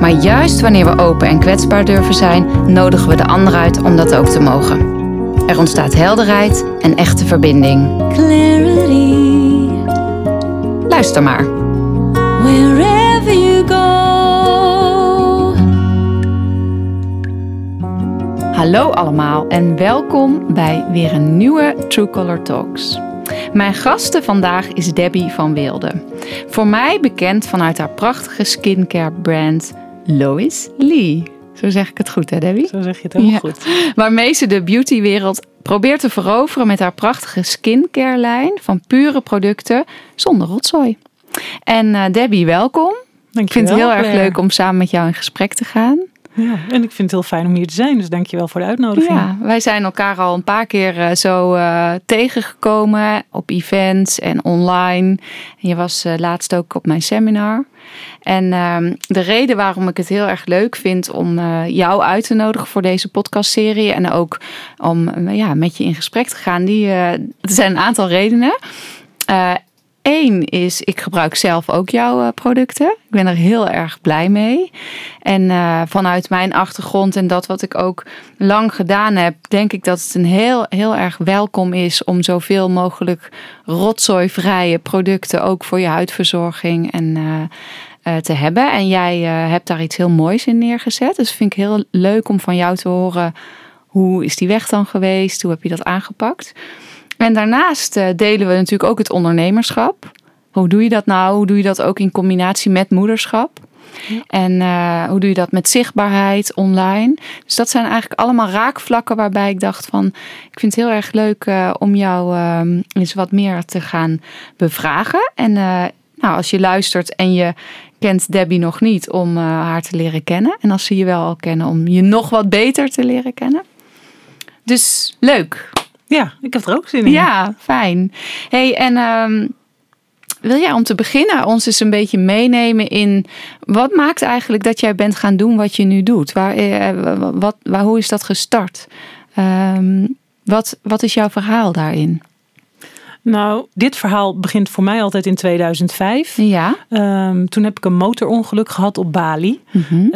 Maar juist wanneer we open en kwetsbaar durven zijn, nodigen we de ander uit om dat ook te mogen. Er ontstaat helderheid en echte verbinding. clarity Luister maar. wherever you go. Hallo allemaal en welkom bij weer een nieuwe True Color Talks. Mijn gasten vandaag is Debbie van Weelde. Voor mij bekend vanuit haar prachtige skincare brand Lois Lee. Zo zeg ik het goed hè Debbie? Zo zeg je het heel Ja. goed. Waarmee ze de beautywereld probeert te veroveren met haar prachtige skincare lijn van pure producten zonder rotzooi. En eh, Debbie, welkom. Ik vind het heel erg leuk om samen met jou in gesprek te gaan. Ja, en ik vind het heel fijn om hier te zijn. Dus dankjewel voor de uitnodiging. Ja, wij zijn elkaar al een paar keer eh, zo eh, tegengekomen op events en online. Je was eh, laatst ook op mijn seminar. En ehm, de reden waarom ik het heel erg leuk vind om jou uit te nodigen voor deze podcastserie en ook om ja, met je in gesprek te gaan, die, er zijn een aantal redenen. Eén is, ik gebruik zelf ook jouw eh, producten. Ik ben er heel erg blij mee. En eh, vanuit mijn achtergrond en dat wat ik ook lang gedaan heb, denk ik dat het een heel, heel erg welkom is om zoveel mogelijk rotzooivrije producten ook voor je huidverzorging en, eh, te hebben. En jij hebt daar iets heel moois in neergezet. Dus vind ik heel leuk om van jou te horen. Hoe is die weg dan geweest? Hoe heb je dat aangepakt? En daarnaast eh, delen we natuurlijk ook het ondernemerschap. Hoe doe je dat nou? Hoe doe je dat ook in combinatie met moederschap? En eh, hoe doe je dat met zichtbaarheid online? Dus dat zijn eigenlijk allemaal raakvlakken waarbij ik dacht van... ik vind het heel erg leuk eh, om jou eh, eens wat meer te gaan bevragen. En nou, als je luistert en je kent Debbie nog niet om haar te leren kennen. En als ze je wel al kennen om je nog wat beter te leren kennen. Dus leuk. Ja, ik heb er ook zin in. Ja, fijn. Hey, en ehm, wil jij om te beginnen ons eens een beetje meenemen in wat maakt eigenlijk dat jij bent gaan doen wat je nu doet? Waar, eh, wat, waar, hoe is dat gestart? Ehm, wat, wat is jouw verhaal daarin? Nou, dit verhaal begint voor mij altijd in 2005. Ja. Ehm, toen heb ik een motorongeluk gehad op Bali. Mhm.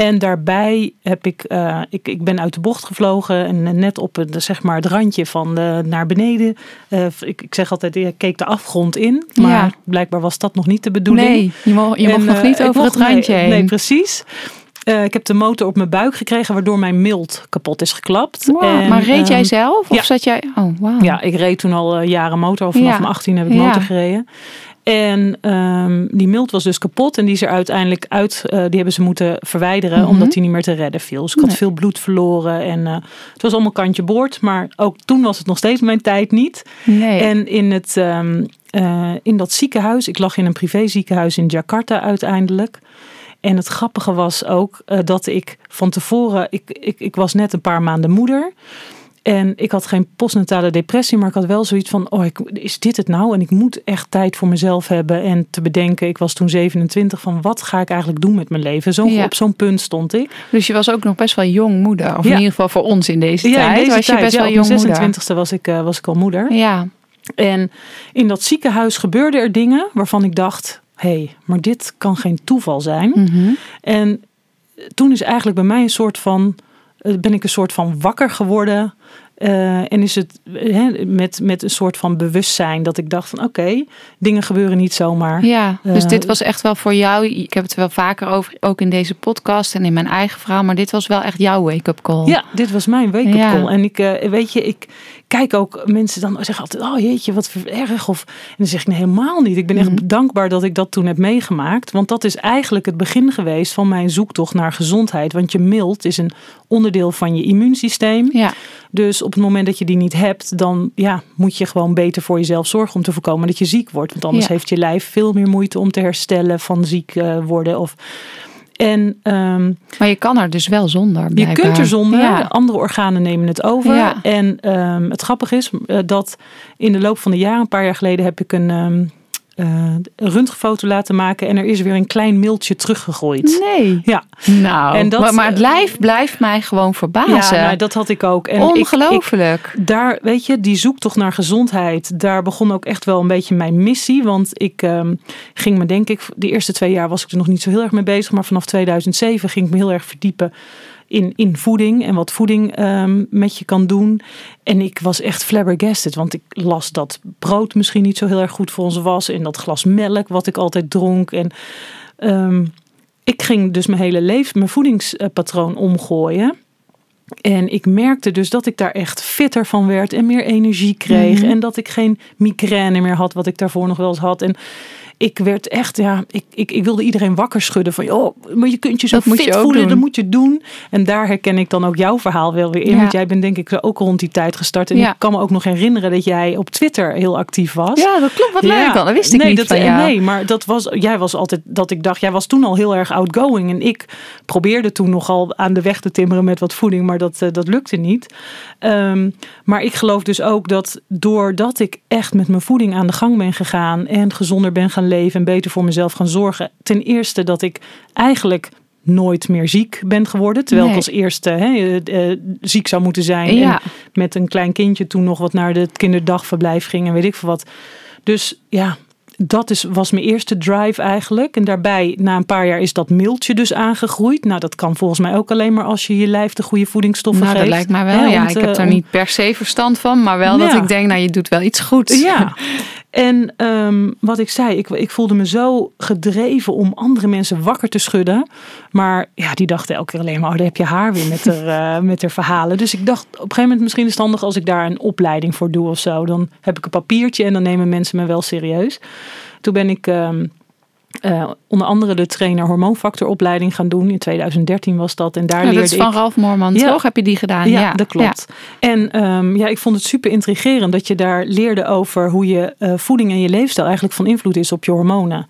En daarbij heb ik, eh, ik, ik ben uit de bocht gevlogen en net op het, zeg maar, het randje van de, naar beneden. Eh, ik, ik zeg altijd, ik keek de afgrond in. Maar Ja. blijkbaar was dat nog niet de bedoeling. Nee, je, mo- je En, nog eh, niet over het randje nee, heen. Nee, precies. Eh, ik heb de motor op mijn buik gekregen, waardoor mijn mild kapot is geklapt. Wow, En, maar reed jij ehm, zelf? Of ja. zat jij... Oh, wauw. Ja, ik reed toen al eh, jaren motor. Vanaf Ja. mijn 18 heb ik Ja. motor gereden. En ehm, die mild was dus kapot. En die is er uiteindelijk uit. eh, die hebben ze moeten verwijderen. Mhm. Omdat die niet meer te redden viel. Dus ik had Nee. veel bloed verloren. En eh, het was allemaal kantje boord. Maar ook toen was het nog steeds mijn tijd niet. Nee. En in, het, ehm, eh, in dat ziekenhuis. Ik lag in een privéziekenhuis in Jakarta uiteindelijk. En het grappige was ook dat ik van tevoren. Ik, ik, ik was net een paar maanden moeder. En ik had geen postnatale depressie, maar ik had wel zoiets van: oh, ik, is dit het nou? En ik moet echt tijd voor mezelf hebben en te bedenken. Ik was toen 27 van wat ga ik eigenlijk doen met mijn leven? Zo, Ja. Op zo'n punt stond ik. Dus je was ook nog best wel jong moeder. Of Ja. in ieder geval voor ons in deze in tijd deze was je best ja, wel op jong mijn moeder. 26e was ik, eh, was ik al moeder. Ja. En in dat ziekenhuis gebeurden er dingen waarvan ik dacht: hé, hey, maar dit kan geen toeval zijn. Mhm. En toen is eigenlijk bij mij een soort van, ben ik een soort van wakker geworden. Eh, en is het hè, met, met een soort van bewustzijn dat ik dacht van oké, dingen gebeuren niet zomaar. Ja, dus Eh, dit was echt wel voor jou. Ik heb het wel vaker over, ook in deze podcast en in mijn eigen verhaal. Maar dit was wel echt jouw wake-up call. Ja, dit was mijn wake-up Ja. call. En ik, eh, weet je, ik kijk ook mensen dan zeggen altijd, oh jeetje, wat erg. Of, en dan zeg ik nee, helemaal niet. Ik ben echt Mhm. dankbaar dat ik dat toen heb meegemaakt. Want dat is eigenlijk het begin geweest van mijn zoektocht naar gezondheid. Want je mild is een onderdeel van je immuunsysteem. Ja, Dus op het moment dat je die niet hebt, dan ja, moet je gewoon beter voor jezelf zorgen om te voorkomen dat je ziek wordt. Want anders Ja. heeft je lijf veel meer moeite om te herstellen van ziek eh, worden. Of... En ehm, Maar je kan er dus wel zonder. je kunt er zonder, Ja. andere organen nemen het over. Ja. En ehm, het grappige is eh, dat in de loop van de jaren, een paar jaar geleden, heb ik een ehm eh, een röntgenfoto laten maken en er is weer een klein miltje teruggegooid. Nee. Ja, Nou, En dat- maar, maar het lijf blijft mij gewoon ja verbazen. nou, dat had ik ook. En ik- ik, Ongelooflijk. daar, weet je, die zoektocht naar gezondheid, daar begon ook echt wel een beetje mijn missie. Want ik ehm, ging me, denk ik, de eerste twee jaar was ik er nog niet zo heel erg mee bezig. Maar vanaf 2007 ging ik me heel erg verdiepen in, in voeding en wat voeding ehm, met je kan doen. En ik was echt flabbergasted, want ik las dat brood misschien niet zo heel erg goed voor ons was. En dat glas melk wat ik altijd dronk. En ehm, ik ging dus mijn hele leven, mijn voedingspatroon omgooien. En ik merkte dus dat ik daar echt fitter van werd en meer energie kreeg. Mhm. En dat ik geen migraine meer had, wat ik daarvoor nog wel eens had. En ik werd echt, ja, ik, ik, ik wilde iedereen wakker schudden van, joh, maar je kunt je zo Dat je fit voelen, doen. dat moet je doen. En daar herken ik dan ook jouw verhaal wel weer in. Ja. Want jij bent denk ik ook rond die tijd gestart. En Ja. ik kan me ook nog herinneren dat jij op Twitter heel actief was. Ja, dat klopt. Wat Ja. leuk dan. Dat wist ik nee, niet dat, van jou. Nee, maar dat was, jij was altijd dat ik dacht, jij was toen al heel erg outgoing. En ik probeerde toen nogal aan de weg te timmeren met wat voeding, maar dat, eh, dat lukte niet. Ehm, maar ik geloof dus ook dat doordat ik echt met mijn voeding aan de gang ben gegaan en gezonder ben gaan leven en beter voor mezelf gaan zorgen. Ten eerste dat ik eigenlijk nooit meer ziek ben geworden. Terwijl Nee. ik als eerste eh, eh, ziek zou moeten zijn. Ja. En met een klein kindje toen nog wat naar het kinderdagverblijf ging en weet ik veel wat. Dus ja, dat is, was mijn eerste drive eigenlijk. En daarbij, na een paar jaar, is dat miltje dus aangegroeid. Nou, dat kan volgens mij ook alleen maar als je je lijf de goede voedingsstoffen Nou, geeft. dat lijkt mij wel. Ja, ik heb er om- niet per se verstand van, maar wel dat Ja. ik denk, nou, je doet wel iets goeds. Ja. En ehm, wat ik zei, ik, ik voelde me zo gedreven om andere mensen wakker te schudden. Maar ja, die dachten elke keer alleen maar, oh, daar heb je haar weer met haar, eh, met haar verhalen. Dus ik dacht op een gegeven moment misschien is het handig als ik daar een opleiding voor doe of zo. Dan heb ik een papiertje en dan nemen mensen me wel serieus. Toen ben ik ehm, eh, onder andere de trainer hormoonfactoropleiding gaan doen. In 2013 was dat. En daar Ja, leerde dat is van ik... Ralf Moorman, Ja. toch? Heb je die gedaan? Ja, dat klopt. En ehm, ja, ik vond het super intrigerend dat je daar leerde over hoe je eh, voeding en je leefstijl eigenlijk van invloed is op je hormonen.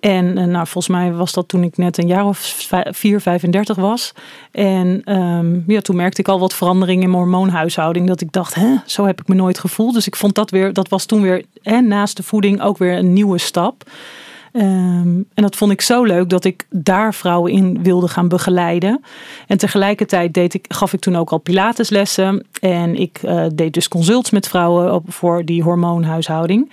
En eh, nou, volgens mij was dat toen ik net een jaar of vij- 4, 35 was. En ehm, ja, toen merkte ik al wat verandering in mijn hormoonhuishouding. Dat ik dacht, hè, zo heb ik me nooit gevoeld. Dus ik vond dat weer, dat was toen weer hè, naast de voeding ook weer een nieuwe stap. Ehm, en dat vond ik zo leuk dat ik daar vrouwen in wilde gaan begeleiden. En tegelijkertijd deed ik, gaf ik toen ook al pilateslessen. En ik eh, deed dus consults met vrouwen op, voor die hormoonhuishouding.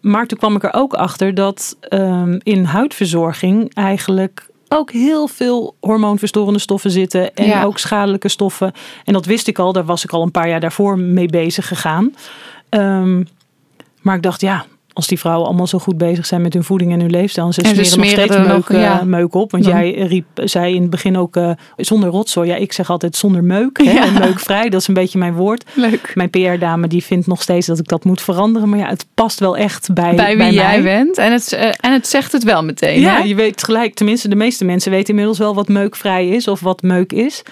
Maar toen kwam ik er ook achter dat ehm, in huidverzorging eigenlijk ook heel veel hormoonverstorende stoffen zitten. En Ja. ook schadelijke stoffen. En dat wist ik al, daar was ik al een paar jaar daarvoor mee bezig gegaan. Ehm, maar ik dacht, ja, als die vrouwen allemaal zo goed bezig zijn met hun voeding en hun leefstijl. En ze En ze smeren, nog steeds meuk, nog, ja. eh, meuk op. Want jij riep, zei in het begin ook eh, zonder rotzooi. Ja, ik zeg altijd zonder meuk. Hè, Ja. meukvrij, dat is een beetje mijn woord. Leuk. Mijn PR-dame die vindt nog steeds dat ik dat moet veranderen. Maar ja, het past wel echt bij, Bij wie jij mij. bent. En het, eh, en het zegt het wel meteen. Ja, hè? je weet gelijk. Tenminste, de meeste mensen weten inmiddels wel wat meukvrij is of wat meuk is.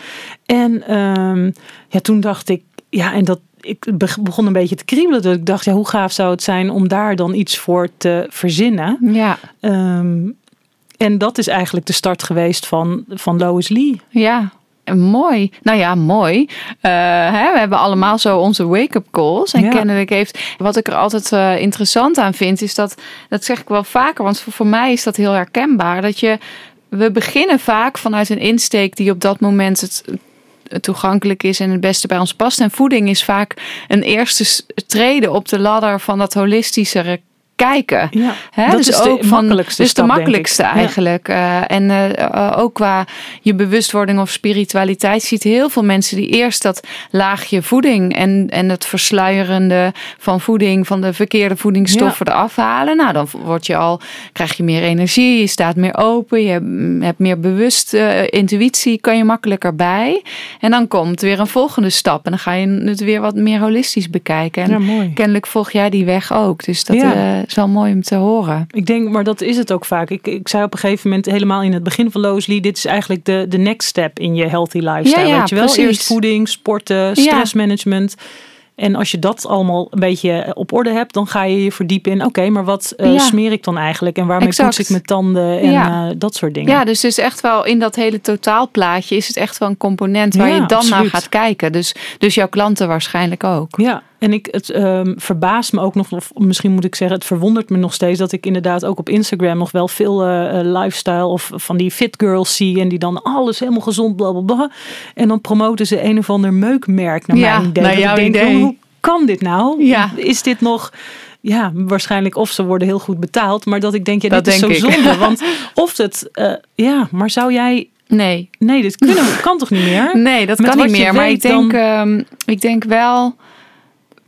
En ehm, ja, toen dacht ik, ja, en dat ik be- begon een beetje te kriebelen. Dat ik dacht, ja, hoe gaaf zou het zijn om daar dan iets voor te verzinnen? Ja, Ehm, en dat is eigenlijk de start geweest van, van Lois Lee. ja. Mooi. Nou ja, mooi. Eh, hè, we hebben allemaal zo onze wake-up calls. En Ja. kennelijk heeft. Wat ik er altijd eh, interessant aan vind, is dat. Dat zeg ik wel vaker, want voor, voor mij is dat heel herkenbaar. Dat je. We beginnen vaak vanuit een insteek die op dat moment het toegankelijk is en het beste bij ons past. En voeding is vaak een eerste treden op de ladder van dat holistischere kijken. Ja, dat dus is de ook van, makkelijkste dus de stap, denk ik. makkelijkste Ja. eigenlijk. Eh, en eh, eh, ook qua je bewustwording of spiritualiteit ziet heel veel mensen die eerst dat laagje voeding en, en het versluierende van voeding, van de verkeerde voedingsstoffen eraf halen. Nou, dan word je al, krijg je meer energie, je staat meer open, je hebt- hebt meer bewust intuïtie, kan je makkelijker bij. En dan komt weer een volgende stap en dan ga je het weer wat meer holistisch bekijken. En Ja, mooi. kennelijk volg jij die weg ook. Dus dat is wel mooi om te horen. Ik denk, maar dat is het ook vaak. Ik, ik zei op een gegeven moment helemaal in het begin van Lois Lee, dit is eigenlijk de, de next step in je healthy lifestyle. Ja, ja, weet je wel? precies. Eerst voeding, sporten, stressmanagement. En als je dat allemaal een beetje op orde hebt, dan ga je je verdiepen in, oké, maar wat eh, Ja. smeer ik dan eigenlijk? En waarmee Exact. poets ik mijn tanden en Ja. eh, dat soort dingen. Ja, dus het is echt wel in dat hele totaalplaatje is het echt wel een component waar Ja, je dan naar gaat kijken. Dus, dus jouw klanten waarschijnlijk ook. Ja, en ik, het ehm, verbaast me ook nog, of misschien moet ik zeggen, het verwondert me nog steeds dat ik inderdaad ook op Instagram nog wel veel eh, eh, lifestyle of van die fit girls zie en die dan alles helemaal gezond, bla bla bla. En dan promoten ze een of ander meukmerk naar Ja, mijn idee. naar Dat ik jouw denk, idee. joh, Hoe kan dit nou? Ja. Is dit nog... Ja, waarschijnlijk of ze worden heel goed betaald, maar dat ik denk, ja, Dat dit is denk zo ik. zonde. Want of het, eh, ja, maar zou jij, Nee, nee, dit kunnen, kan toch niet meer? nee dat Met kan niet meer. Maar ik denk, dan- ehm, ik denk wel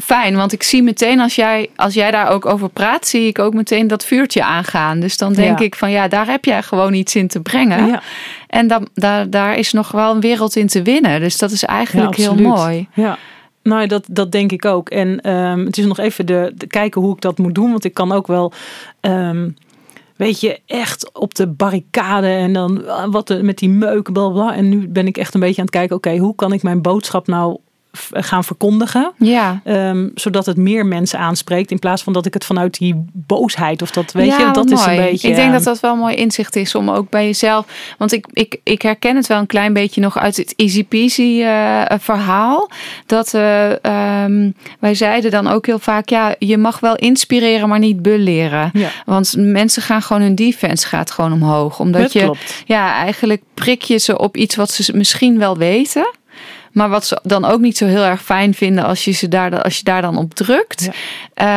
fijn. Want ik zie meteen als jij, als jij daar ook over praat, zie ik ook meteen dat vuurtje aangaan. Dus dan denk Ja. ik van ja, daar heb jij gewoon iets in te brengen. Ja. En dan, daar, daar is nog wel een wereld in te winnen. Dus dat is eigenlijk heel mooi. Ja. Nou, dat, dat denk ik ook. En ehm, het is nog even de, de kijken hoe ik dat moet doen. Want ik kan ook wel, ehm, weet je, echt op de barricade en dan ah, wat met die meuk, bla bla. En nu ben ik echt een beetje aan het kijken, oké, hoe kan ik mijn boodschap nou gaan verkondigen? Ja. Ehm, zodat het meer mensen aanspreekt. In plaats van dat ik het vanuit die boosheid of dat, weet ja, je, dat is mooi. een beetje. Ik denk dat ehm, dat wel een mooi inzicht is om ook bij jezelf. Want ik, ik, ik herken het wel een klein beetje nog uit het easy peasy eh, verhaal. Dat eh, ehm, wij zeiden dan ook heel vaak: ja, je mag wel inspireren, maar niet bulleren. Ja. Want mensen gaan gewoon hun defense gaat gewoon omhoog. Omdat Dat je klopt. ja, eigenlijk prik je ze op iets wat ze misschien wel weten. Maar wat ze dan ook niet zo heel erg fijn vinden als je, ze daar, als je daar dan op drukt. Ja.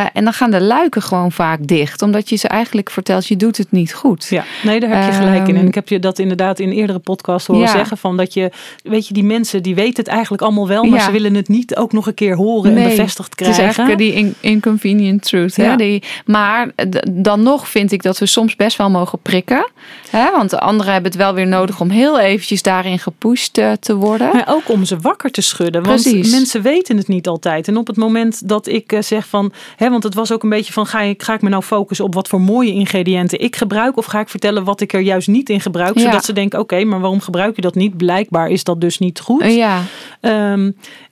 Eh, en dan gaan de luiken gewoon vaak dicht. Omdat je ze eigenlijk vertelt, je doet het niet goed. Ja, nee, daar heb je gelijk in. En ik heb je dat inderdaad in eerdere podcasts horen Ja. zeggen. Van dat je, weet je, die mensen die weten het eigenlijk allemaal wel. Maar Ja. ze willen het niet ook nog een keer horen en bevestigd Het is krijgen. eigenlijk die in- inconvenient truth. Hè? Die, maar dan nog vind ik dat we soms best wel mogen prikken. Hè? Want de anderen hebben het wel weer nodig om heel eventjes daarin gepusht eh, te worden. Maar ook om ze wakker te schudden. Want Precies. mensen weten het niet altijd. En op het moment dat ik eh, zeg van... Hè, want het was ook een beetje van... Ga ik, ga ik me nou focussen op wat voor mooie ingrediënten ik gebruik? Of ga ik vertellen wat ik er juist niet in gebruik? Ja. Zodat ze denken, oké, maar waarom gebruik je dat niet? Blijkbaar is dat dus niet goed. Eh, ja, Ehm,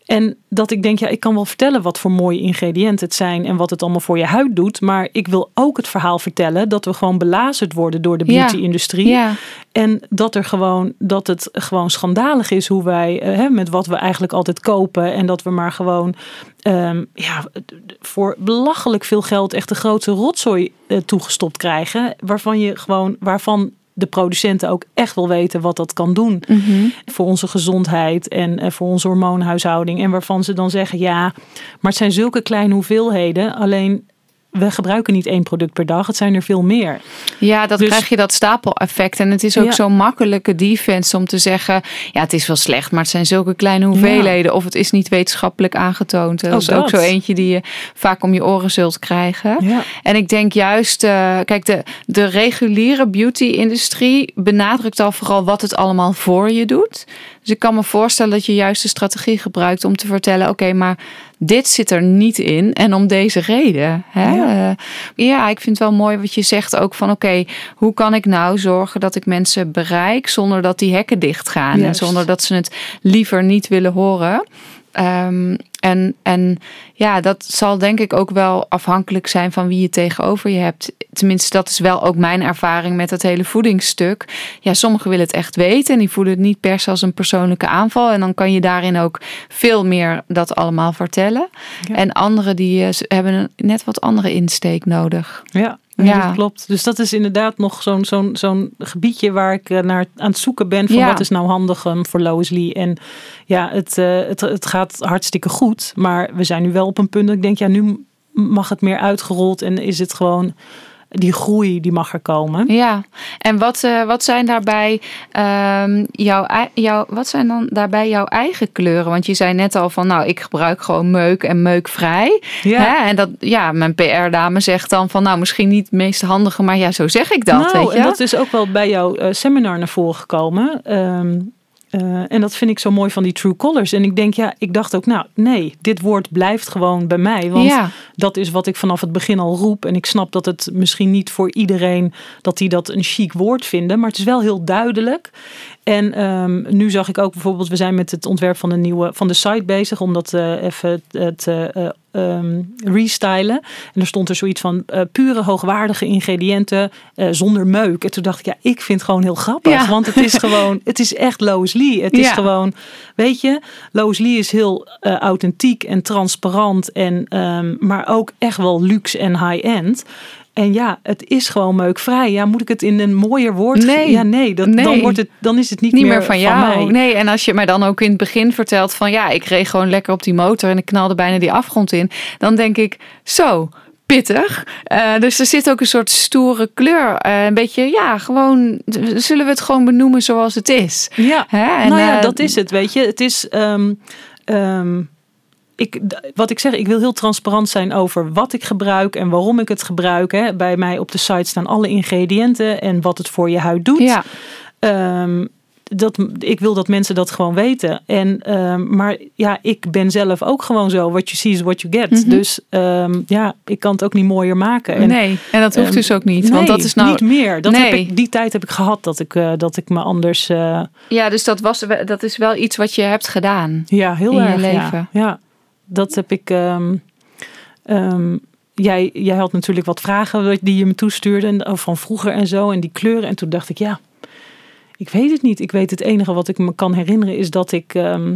en dat ik denk, ja, ik kan wel vertellen wat voor mooie ingrediënten het zijn en wat het allemaal voor je huid doet. Maar ik wil ook het verhaal vertellen dat we gewoon belazerd worden door de beauty-industrie. ja. En dat, er gewoon, dat het gewoon schandalig is hoe wij, eh, hè, met wat we eigenlijk altijd kopen. En dat we maar gewoon ehm, ja, voor belachelijk veel geld echt de grootste rotzooi eh, toegestopt krijgen. Waarvan je gewoon, waarvan de producenten ook echt wel weten wat dat kan doen Mhm. voor onze gezondheid en eh, voor onze hormoonhuishouding. En waarvan ze dan zeggen, ja, maar het zijn zulke kleine hoeveelheden. Alleen we gebruiken niet één product per dag. Het zijn er veel meer. Ja, dat Dus- krijg je dat stapeleffect. En het is ook Ja. zo'n makkelijke defense om te zeggen... ja, het is wel slecht, maar het zijn zulke kleine hoeveelheden. Of het is niet wetenschappelijk aangetoond. Dat Ook is ook dat. zo eentje die je vaak om je oren zult krijgen. Ja. En ik denk juist, eh, kijk, de, de reguliere beauty-industrie benadrukt al vooral wat het allemaal voor je doet. Dus ik kan me voorstellen dat je juist de strategie gebruikt om te vertellen: oké, maar dit zit er niet in en om deze reden. Hè? Ja. Eh, ja, ik vind het wel mooi wat je zegt ook van: oké, hoe kan ik nou zorgen dat ik mensen bereik zonder dat die hekken dichtgaan en Juist. zonder dat ze het liever niet willen horen? Ehm, en, en ja, dat zal denk ik ook wel afhankelijk zijn van wie je tegenover je hebt. Tenminste, dat is wel ook mijn ervaring met het hele voedingsstuk. Ja, sommigen willen het echt weten en die voelen het niet per se als een persoonlijke aanval. En dan kan je daarin ook veel meer dat allemaal vertellen. Ja. En anderen die eh, hebben een net wat andere insteek nodig. Ja, dat klopt. Dus dat is inderdaad nog zo'n zo'n zo'n gebiedje waar ik eh, naar aan het zoeken ben van Ja. wat is nou handig um, voor Lois Lee. En ja, het, eh, het, het gaat hartstikke goed, maar we zijn nu wel op een punt dat ik denk, ja, nu mag het meer uitgerold en is het gewoon die groei die mag er komen. Ja, en wat, eh, wat zijn daarbij ehm, jouw, jouw, wat zijn dan daarbij jouw eigen kleuren? Want je zei net al van, nou, ik gebruik gewoon meuk en meukvrij. Ja. Hè? En dat, ja, mijn PR-dame zegt dan van, nou, misschien niet het meest handige, maar ja, zo zeg ik dat, nou, weet je? en dat is ook wel bij jouw eh, seminar naar voren gekomen. Ehm, eh, en dat vind ik zo mooi van die True Colors. En ik denk, ja, ik dacht ook, nou, nee, dit woord blijft gewoon bij mij. Want ja, dat is wat ik vanaf het begin al roep. En ik snap dat het misschien niet voor iedereen dat die dat een chic woord vinden, maar het is wel heel duidelijk. En ehm, nu zag ik ook bijvoorbeeld, we zijn met het ontwerp van de nieuwe van de site bezig om dat eh, even te uh, ehm, restylen. En er stond er zoiets van eh, pure hoogwaardige ingrediënten eh, zonder meuk. En toen dacht ik, ja, ik vind het gewoon heel grappig. Ja. Want het is gewoon, het is echt Lois Lee. Het is gewoon, weet je, Lois Lee is heel eh, authentiek en transparant. En, ehm, maar ook echt wel luxe en high-end. En ja, het is gewoon meukvrij. Ja, moet ik het in een mooier woord? Nee. Ja, nee, dat, Dan, Nee. wordt het, dan is het niet, Niet meer van jou. mij. Nee, en als je mij dan ook in het begin vertelt van ja, ik reed gewoon lekker op die motor en ik knalde bijna die afgrond in. Dan denk ik, zo, pittig. Eh, dus er zit ook een soort stoere kleur. Eh, een beetje, ja, gewoon, zullen we het gewoon benoemen zoals het is. Ja, Hè? En, nou ja, eh, dat is het, weet je. Het is, ehm, ehm, ik, wat ik zeg, ik wil heel transparant zijn over wat ik gebruik en waarom ik het gebruik. Hè. Bij mij op de site staan alle ingrediënten en wat het voor je huid doet. Ja, Ehm, dat, ik wil dat mensen dat gewoon weten. En, ehm, maar ja, ik ben zelf ook gewoon zo. What you see is what you get. Mhm. Dus ehm, ja, ik kan het ook niet mooier maken. En, nee, en dat hoeft dus ook niet. nee, want dat is nou. niet meer. Dat heb Nee. ik, die tijd heb ik gehad dat ik, eh, dat ik me anders... eh, Ja, dus dat, was, dat is wel iets wat je hebt gedaan. Ja, heel in je leven. Ja. ja, dat heb ik. ehm, ehm, jij, jij had natuurlijk wat vragen die je me toestuurde van vroeger en zo en die kleuren. En toen dacht ik, ja, ik weet het niet. Ik weet het enige wat ik me kan herinneren is dat ik ehm,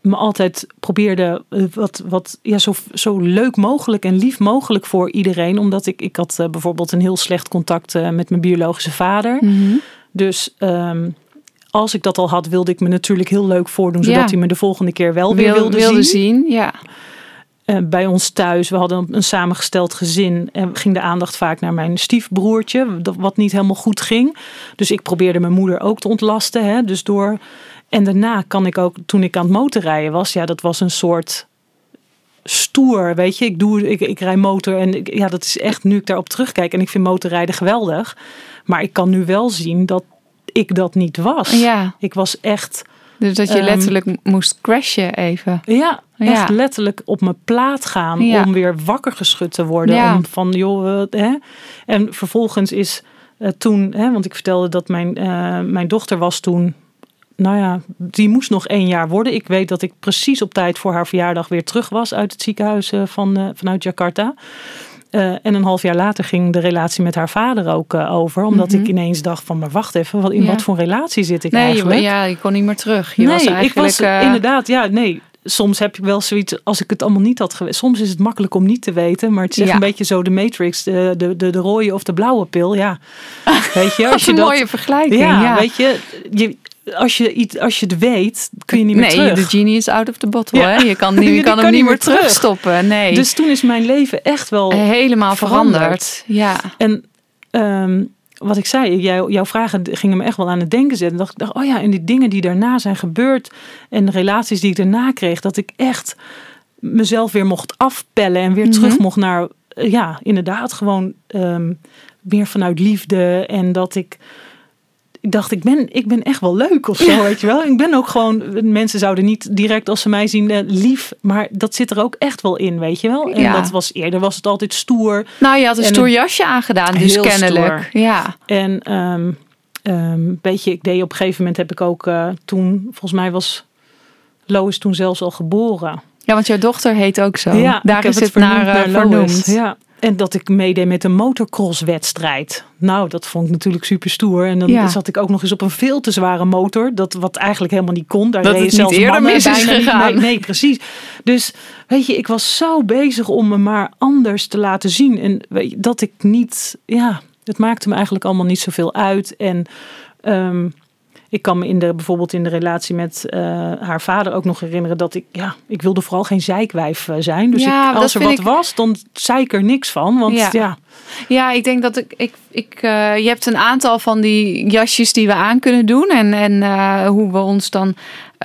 me altijd probeerde eh, wat, wat ja, zo, zo leuk mogelijk en lief mogelijk voor iedereen. Omdat ik, ik had eh, bijvoorbeeld een heel slecht contact eh, met mijn biologische vader. Mhm. Dus als ik dat al had, wilde ik me natuurlijk heel leuk voordoen, zodat Ja. hij me de volgende keer wel weer Wil- wilde, zien. zien. Ja. Eh, bij ons thuis, we hadden een samengesteld gezin en ging de aandacht vaak naar mijn stiefbroertje, wat niet helemaal goed ging. Dus ik probeerde mijn moeder ook te ontlasten. Hè, dus door. En daarna kan ik ook, toen ik aan het motorrijden was, ja, dat was een soort stoer, weet je. Ik, doe, ik, ik rij motor en ik, ja, dat is echt, nu ik daarop terugkijk en ik vind motorrijden geweldig. Maar ik kan nu wel zien dat ik dat niet was. ja, Ik was echt, dus dat je Ehm, letterlijk moest crashen even. ja, Ja. echt letterlijk op mijn plaat gaan Ja. om weer wakker geschud te worden. Ja. Om van, joh, hè. En vervolgens is eh, toen, hè, want ik vertelde dat mijn, eh, mijn dochter was toen, nou ja, die moest nog één jaar worden. Ik weet dat ik precies op tijd voor haar verjaardag weer terug was uit het ziekenhuis eh, van, vanuit Jakarta. Eh, en een half jaar later ging de relatie met haar vader ook eh, over. Omdat Mhm. ik ineens dacht van, maar wacht even, wat, in Ja. wat voor relatie zit ik Nee, eigenlijk? je, ja, je kon niet meer terug. Je nee, was eigenlijk, ik was eh, inderdaad, ja, nee. Soms heb ik wel zoiets, als ik het allemaal niet had geweten. Soms is het makkelijk om niet te weten, maar het is echt Ja. een beetje zo de Matrix, de, de, de, de rode of de blauwe pil. Ja, weet je, Dat als is je een dat, mooie vergelijking. ja, Ja, weet je, je als je, iets, als je het weet, kun je niet meer nee, terug. de genie is out of the bottle. Ja. Hè? Je kan, niet, je Die kan hem kan niet meer meer terug. terugstoppen. Nee, Dus toen is mijn leven echt wel helemaal veranderd. veranderd. Ja, En ehm, wat ik zei, jou, jouw vragen gingen me echt wel aan het denken zetten. Dacht, ik dacht, oh ja, en die dingen die daarna zijn gebeurd en de relaties die ik daarna kreeg, dat ik echt mezelf weer mocht afpellen en weer Mhm. terug mocht naar, ja, inderdaad, gewoon ehm, meer vanuit liefde. En dat ik, ik dacht, ik ben, ik ben echt wel leuk of zo, weet je wel. Ik ben ook gewoon, mensen zouden niet direct als ze mij zien eh, lief, maar dat zit er ook echt wel in, weet je wel. En Ja. dat was eerder, was het altijd stoer. nou je had een En stoer jasje aangedaan, dus kennelijk. Ja, En ehm ehm, weet je, ik deed op een gegeven moment heb ik ook eh, toen, volgens mij was Lois toen zelfs al geboren. ja, want jouw dochter heet ook zo. Ja, Daar is het naar, eh, Lois. vernoemd. Ja. En dat ik meedeed met een motocrosswedstrijd. Nou, dat vond ik natuurlijk super stoer. En dan Ja. zat ik ook nog eens op een veel te zware motor. Dat wat eigenlijk helemaal niet kon. Daar Dat reden het niet zelfs eerder mis is gegaan. mee. Nee, precies. Dus weet je, ik was zo bezig om me maar anders te laten zien. En weet je, dat ik niet, ja, het maakte me eigenlijk allemaal niet zoveel uit. En ehm, ik kan me in de, bijvoorbeeld in de relatie met eh, haar vader ook nog herinneren dat ik, ja, ik wilde vooral geen zeikwijf eh, zijn. Dus Ja, ik, als er wat ik- was, dan zei ik er niks van. Want Ja. ja, Ja, ik denk dat ik. ik, ik eh, je hebt een aantal van die jasjes die we aan kunnen doen. En, en hoe we ons dan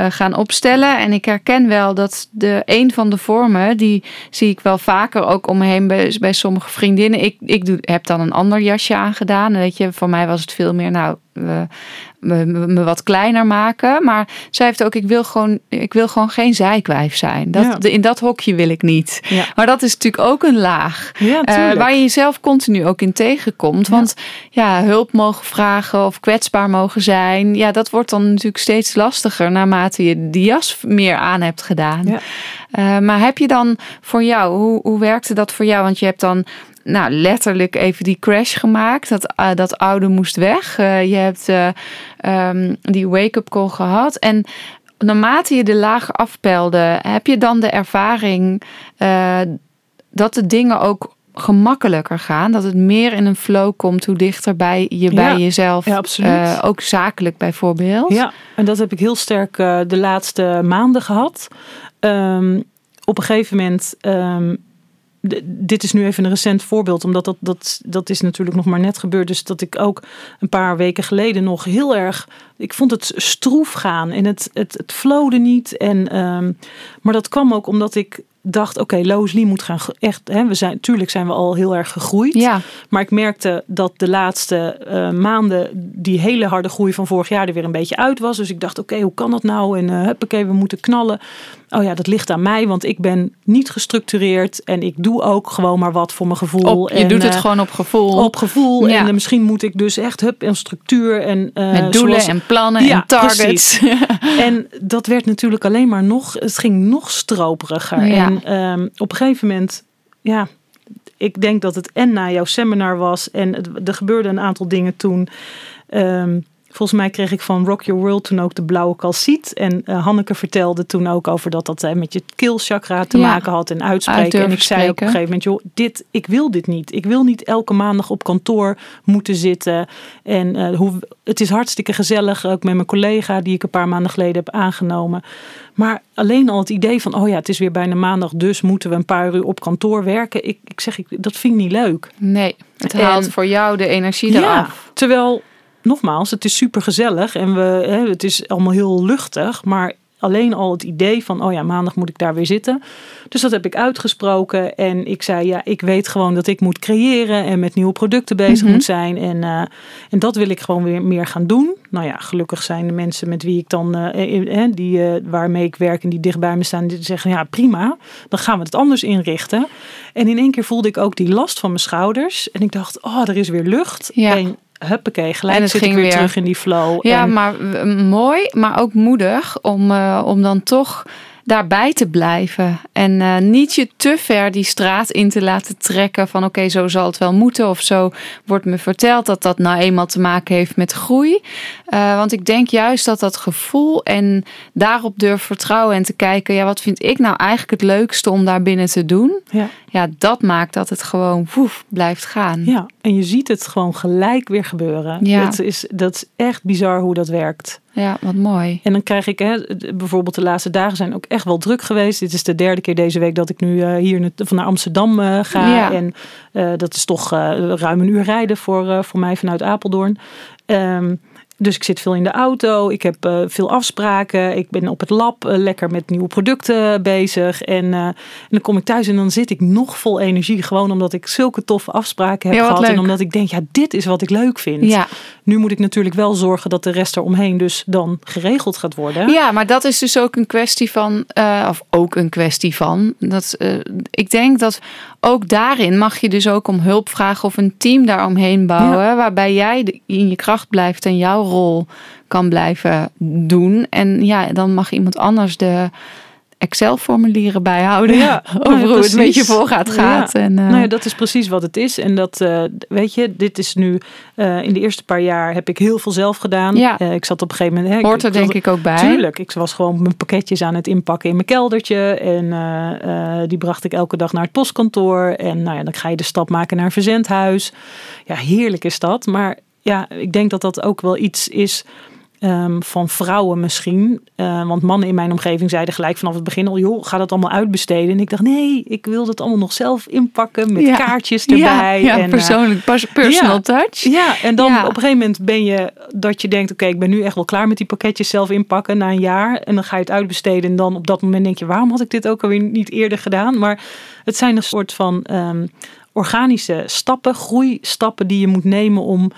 gaan opstellen. En ik herken wel dat de een van de vormen, die zie ik wel vaker ook om me heen bij, bij sommige vriendinnen. Ik, ik doe, heb dan een ander jasje aangedaan. En weet je, voor mij was het veel meer, nou, me, me, wat kleiner maken. Maar zij heeft ook, ik wil gewoon, ik wil gewoon geen zijkwijf zijn. Dat, Ja. in dat hokje wil ik niet. Ja. Maar dat is natuurlijk ook een laag. Ja, eh, waar je jezelf continu ook in tegenkomt. Want ja, hulp mogen vragen of kwetsbaar mogen zijn. Ja, dat wordt dan natuurlijk steeds lastiger naarmate je die jas meer aan hebt gedaan. Ja. Eh, maar heb je dan voor jou, hoe, hoe werkte dat voor jou? Want je hebt dan nou, letterlijk even die crash gemaakt. Dat, eh, dat oude moest weg. Eh, je hebt eh, ehm, die wake-up call gehad. En naarmate je de laag afpelde, heb je dan de ervaring dat de dingen ook gemakkelijker gaan. Dat het meer in een flow komt hoe dichter bij je bij Ja. jezelf. Ja, ook zakelijk bijvoorbeeld. Ja, en dat heb ik heel sterk de laatste maanden gehad. Ehm, op een gegeven moment. ehm, dit is nu even een recent voorbeeld, omdat dat, dat, dat is natuurlijk nog maar net gebeurd. Dus dat ik ook een paar weken geleden nog heel erg. Ik vond het stroef gaan en het, het, het flowde niet. En, ehm, maar dat kwam ook omdat ik dacht: oké, Lee moet gaan. Echt, hè, we zijn, natuurlijk zijn we al heel erg gegroeid. Ja, Maar ik merkte dat de laatste eh, maanden die hele harde groei van vorig jaar er weer een beetje uit was. Dus ik dacht, oké, hoe kan dat nou? En eh huppakee, we moeten knallen. Oh ja, dat ligt aan mij, want ik ben niet gestructureerd. En ik doe ook gewoon maar wat voor mijn gevoel. op, je en, doet het eh, gewoon op gevoel. op gevoel. Ja. En misschien moet ik dus echt hup en structuur. En, met doelen zoals- en plannen Ja, en targets. en dat werd natuurlijk alleen maar nog, het ging nog stroperiger. Ja. En ehm, op een gegeven moment, ja, ik denk dat het en na jouw seminar was en er gebeurde een aantal dingen toen. Ehm, volgens mij kreeg ik van Rock Your World toen ook de blauwe calciet. En eh, Hanneke vertelde toen ook over dat dat met je keelchakra te Ja. maken had en Uit uitspreken. En ik zei op spreken. een gegeven moment, joh, dit, ik wil dit niet. Ik wil niet elke maandag op kantoor moeten zitten. En eh, hoe, het is hartstikke gezellig, ook met mijn collega die ik een paar maanden geleden heb aangenomen. Maar alleen al het idee van, oh ja, het is weer bijna maandag, dus moeten we een paar uur op kantoor werken. Ik, ik zeg, ik, dat vind ik niet leuk. Nee, het En- haalt voor jou de energie eraf. terwijl, nogmaals, het is super gezellig en we, hè, het is allemaal heel luchtig, maar alleen al het idee van, oh ja, maandag moet ik daar weer zitten. Dus dat heb ik uitgesproken en ik zei, ja, ik weet gewoon dat ik moet creëren en met nieuwe producten bezig Mhm. moet zijn. En, eh, en dat wil ik gewoon weer meer gaan doen. Nou ja, gelukkig zijn de mensen met wie ik dan, eh, eh, die, waarmee ik werk en die dicht bij me staan, die zeggen, ja, prima, dan gaan we het anders inrichten. En in één keer voelde ik ook die last van mijn schouders en ik dacht, oh, er is weer lucht. Ja. En huppakee, gelijk En het zit ik ging weer, weer. terug in die flow. Ja, en, maar w- mooi, maar ook moedig om, eh, om dan toch daarbij te blijven. En eh, niet je te ver die straat in te laten trekken van oké, zo zal het wel moeten. Of zo wordt me verteld dat dat nou eenmaal te maken heeft met groei. Eh, want ik denk juist dat dat gevoel en daarop durf vertrouwen en te kijken, ja, wat vind ik nou eigenlijk het leukste om daar binnen te doen? ja, Ja, dat maakt dat het gewoon woef, blijft gaan. ja, en je ziet het gewoon gelijk weer gebeuren. Ja. Het is, dat is echt bizar hoe dat werkt. Ja, wat mooi. En dan krijg ik, hè, bijvoorbeeld de laatste dagen zijn ook echt wel druk geweest. Dit is de derde keer deze week dat ik nu eh, hier van naar Amsterdam eh, ga. Ja. En dat is toch ruim een uur rijden voor, voor mij vanuit Apeldoorn. Ehm, dus ik zit veel in de auto. Ik heb eh, veel afspraken. Ik ben op het lab eh, lekker met nieuwe producten bezig. En, eh, en dan kom ik thuis en dan zit ik nog vol energie. Gewoon omdat ik zulke toffe afspraken heb Ja, gehad. En omdat ik denk, ja, dit is wat ik leuk vind. Ja. Nu moet ik natuurlijk wel zorgen dat de rest eromheen dus dan geregeld gaat worden. Ja, maar dat is dus ook een kwestie van, of ook een kwestie van. Dat, ik denk dat ook daarin mag je dus ook om hulp vragen of een team daaromheen bouwen. Waarbij jij in je kracht blijft en jouw rol kan blijven doen. En ja, dan mag iemand anders de Excel-formulieren bijhouden. Ja, over nou ja, hoe het met je precies. voorgaat gaat. Ja. En, eh, Nou ja, dat is precies wat het is. En dat, eh, weet je, dit is nu, eh, in de eerste paar jaar heb ik heel veel zelf gedaan. Ja. Ik zat op een gegeven moment... Hè, hoort er denk ik ook bij. Tuurlijk, ik was gewoon mijn pakketjes aan het inpakken in mijn keldertje. En die bracht ik elke dag naar het postkantoor. En nou ja, dan ga je de stap maken naar een verzendhuis. Ja, heerlijk is dat. Maar ja, ik denk dat dat ook wel iets is ehm, van vrouwen misschien. Eh, want mannen in mijn omgeving zeiden gelijk vanaf het begin al... joh, ga dat allemaal uitbesteden. En ik dacht, nee, ik wil dat allemaal nog zelf inpakken... met Ja. kaartjes erbij. ja, en, eh, persoonlijk, personal ja. touch. ja, en dan op een gegeven moment ben je dat je denkt: oké, ik ben nu echt wel klaar met die pakketjes zelf inpakken na een jaar. En dan ga je het uitbesteden. En dan op dat moment denk je: waarom had ik dit ook alweer niet eerder gedaan? Maar het zijn een soort van ehm, organische stappen, groeistappen die je moet nemen om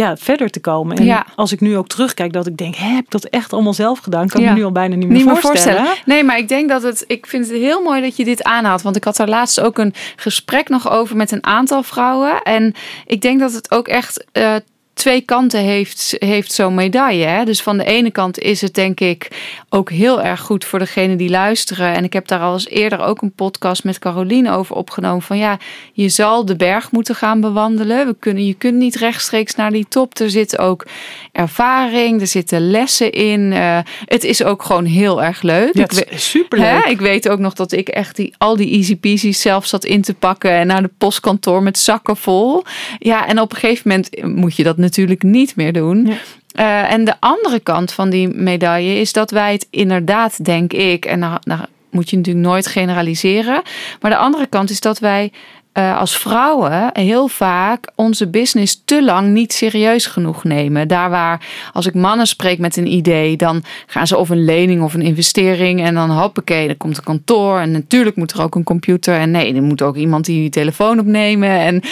ja, verder te komen. En Ja. als ik nu ook terugkijk, dat ik denk, hè, heb ik dat echt allemaal zelf gedaan? Kan ik Ja. me nu al bijna niet meer, niet meer voorstellen. voorstellen. Nee, maar ik denk dat het. Ik vind het heel mooi dat je dit aanhaalt. Want ik had daar laatst ook een gesprek nog over met een aantal vrouwen. En ik denk dat het ook echt. eh, Twee kanten heeft, heeft zo'n medaille. Hè? Dus van de ene kant is het denk ik ook heel erg goed voor degene die luisteren. En ik heb daar al eens eerder ook een podcast met Caroline over opgenomen. Van ja, je zal de berg moeten gaan bewandelen. We kunnen, je kunt niet rechtstreeks naar die top. Er zit ook ervaring, er zitten lessen in. Eh, het is ook gewoon heel erg leuk. Ja, Ik superleuk. Hè? Ik weet ook nog dat ik echt die, al die easy peasy's zelf zat in te pakken en naar de postkantoor met zakken vol. Ja, en op een gegeven moment moet je dat natuurlijk niet meer doen. Ja. Eh, en de andere kant van die medaille is dat wij het inderdaad, denk ik, en nou, nou moet je natuurlijk nooit generaliseren, maar de andere kant is dat wij eh, als vrouwen heel vaak onze business te lang niet serieus genoeg nemen. Daar waar als ik mannen spreek met een idee, dan gaan ze of een lening of een investering en dan hoppakee, dan komt een kantoor en natuurlijk moet er ook een computer en nee, er moet ook iemand die je telefoon opnemen en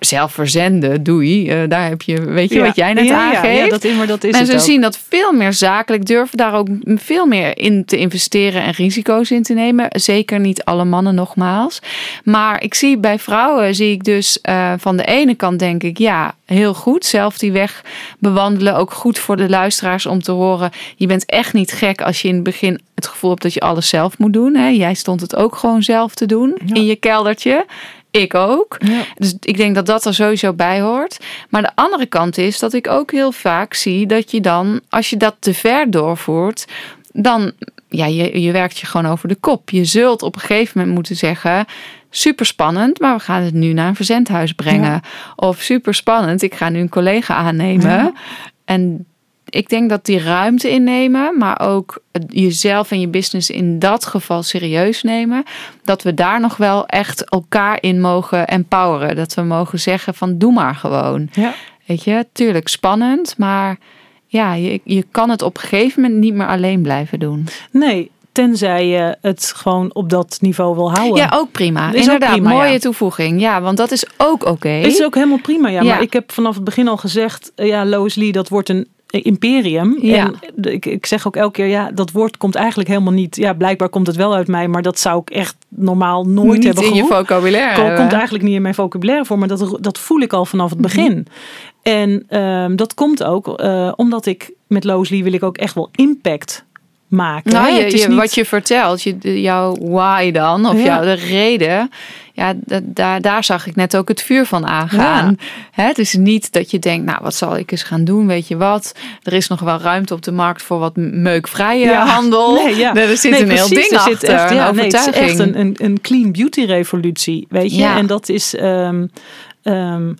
zelf verzenden, doei. Eh, daar heb je, weet je Ja. wat jij net ja, ja, aangeeft. Ja, dat, is- maar dat is En ze zien dat veel meer zakelijk, durven daar ook veel meer in te investeren en risico's in te nemen. Zeker niet alle mannen nogmaals. Maar ik zie bij vrouwen, zie ik dus eh, van de ene kant denk ik, ja, heel goed. Zelf die weg bewandelen. Ook goed voor de luisteraars om te horen. Je bent echt niet gek als je in het begin het gevoel hebt dat je alles zelf moet doen. Hè? Jij stond het ook gewoon zelf te doen Ja. in je keldertje. Ik ook. Ja. Dus ik denk dat dat er sowieso bij hoort. Maar de andere kant is dat ik ook heel vaak zie dat je dan, als je dat te ver doorvoert, dan, ja, je, je werkt je gewoon over de kop. Je zult op een gegeven moment moeten zeggen, super spannend, maar we gaan het nu naar een verzendhuis brengen. Ja. Of super spannend, ik ga nu een collega aannemen. Ja. En ik denk dat die ruimte innemen, maar ook jezelf en je business in dat geval serieus nemen, dat we daar nog wel echt elkaar in mogen empoweren. Dat we mogen zeggen van doe maar gewoon. Ja. Weet je, tuurlijk spannend, maar ja, je, je kan het op een gegeven moment niet meer alleen blijven doen. Nee, tenzij je het gewoon op dat niveau wil houden. Ja, ook prima. Is ook Inderdaad, prima, mooie ja. toevoeging. Ja, want dat is ook oké. Het is ook helemaal prima, ja. Ja. Maar ik heb vanaf het begin al gezegd, eh, ja, Lois Lee, dat wordt een imperium. Ja. En ik, ik zeg ook elke keer, ja, dat woord komt eigenlijk helemaal niet. Ja, blijkbaar komt het wel uit mij, maar dat zou ik echt normaal nooit niet hebben in je vocabulaire. Ko- hebben. komt eigenlijk niet in mijn vocabulaire voor, maar dat, dat voel ik al vanaf het begin. En ehm, dat komt ook eh, omdat ik met Lois Lee wil ik ook echt wel impact maken. Nou, je, je- niet- wat je vertelt, je, jouw why dan, of Ja. jouw de reden, ja, da- daar, daar zag ik net ook het vuur van aangaan. Hè, het is niet dat je denkt, nou, wat zal ik eens gaan doen, weet je wat? Er is nog wel ruimte op de markt voor wat meukvrije Ja. handel. Nee, ja. Er zit Nee, een heel ding er achter, zit echt, een ja, nee, het is echt een, een, een clean beauty revolutie, weet je. En dat is... ehm, ehm,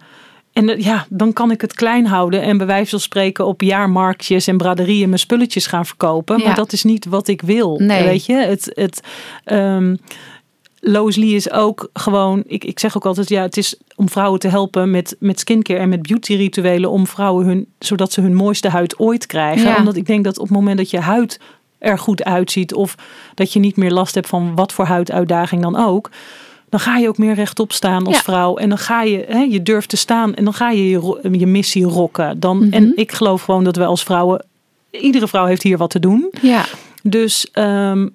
en eh, ja, dan kan ik het klein houden en bij wijze van spreken op jaarmarktjes en braderieën mijn spulletjes gaan verkopen. Ja. Maar dat is niet wat ik wil. Nee. Weet je, het, het, ehm, Lois Lee is ook gewoon, ik, ik zeg ook altijd, ja, het is om vrouwen te helpen met, met skincare en met beauty rituelen, om vrouwen hun, zodat ze hun mooiste huid ooit krijgen. Ja. Omdat ik denk dat op het moment dat je huid er goed uitziet, of dat je niet meer last hebt van wat voor huiduitdaging dan ook, dan ga je ook meer rechtop staan als Ja. vrouw. En dan ga je, hè, je durft te staan en dan ga je je, missie rocken. Dan, Mhm. En ik geloof gewoon dat we als vrouwen, iedere vrouw heeft hier wat te doen. Ja, Dus ehm,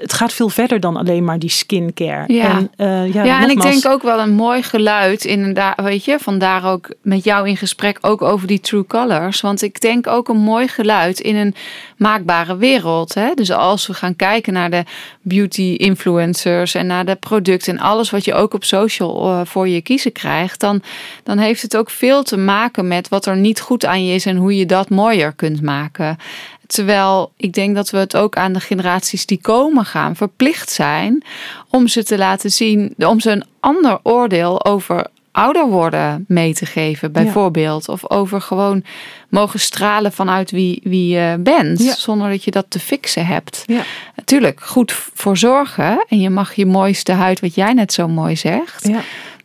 het gaat veel verder dan alleen maar die skincare. Ja. En, eh, ja, ja, en ik denk ook wel een mooi geluid inderdaad, weet je, vandaar ook met jou in gesprek ook over die true colors. Want ik denk ook een mooi geluid in een maakbare wereld. Hè? Dus als we gaan kijken naar de beauty influencers en naar de producten en alles wat je ook op social eh, voor je kiezen krijgt, dan, dan heeft het ook veel te maken met wat er niet goed aan je is en hoe je dat mooier kunt maken. Terwijl ik denk dat we het ook aan de generaties die komen gaan verplicht zijn om ze te laten zien, om ze een ander oordeel over ouder worden mee te geven, bijvoorbeeld. Of over gewoon mogen stralen vanuit wie, wie je bent, Ja. zonder dat je dat te fixen hebt. Ja. Natuurlijk, goed voor zorgen en je mag je mooiste huid, wat jij net zo mooi zegt.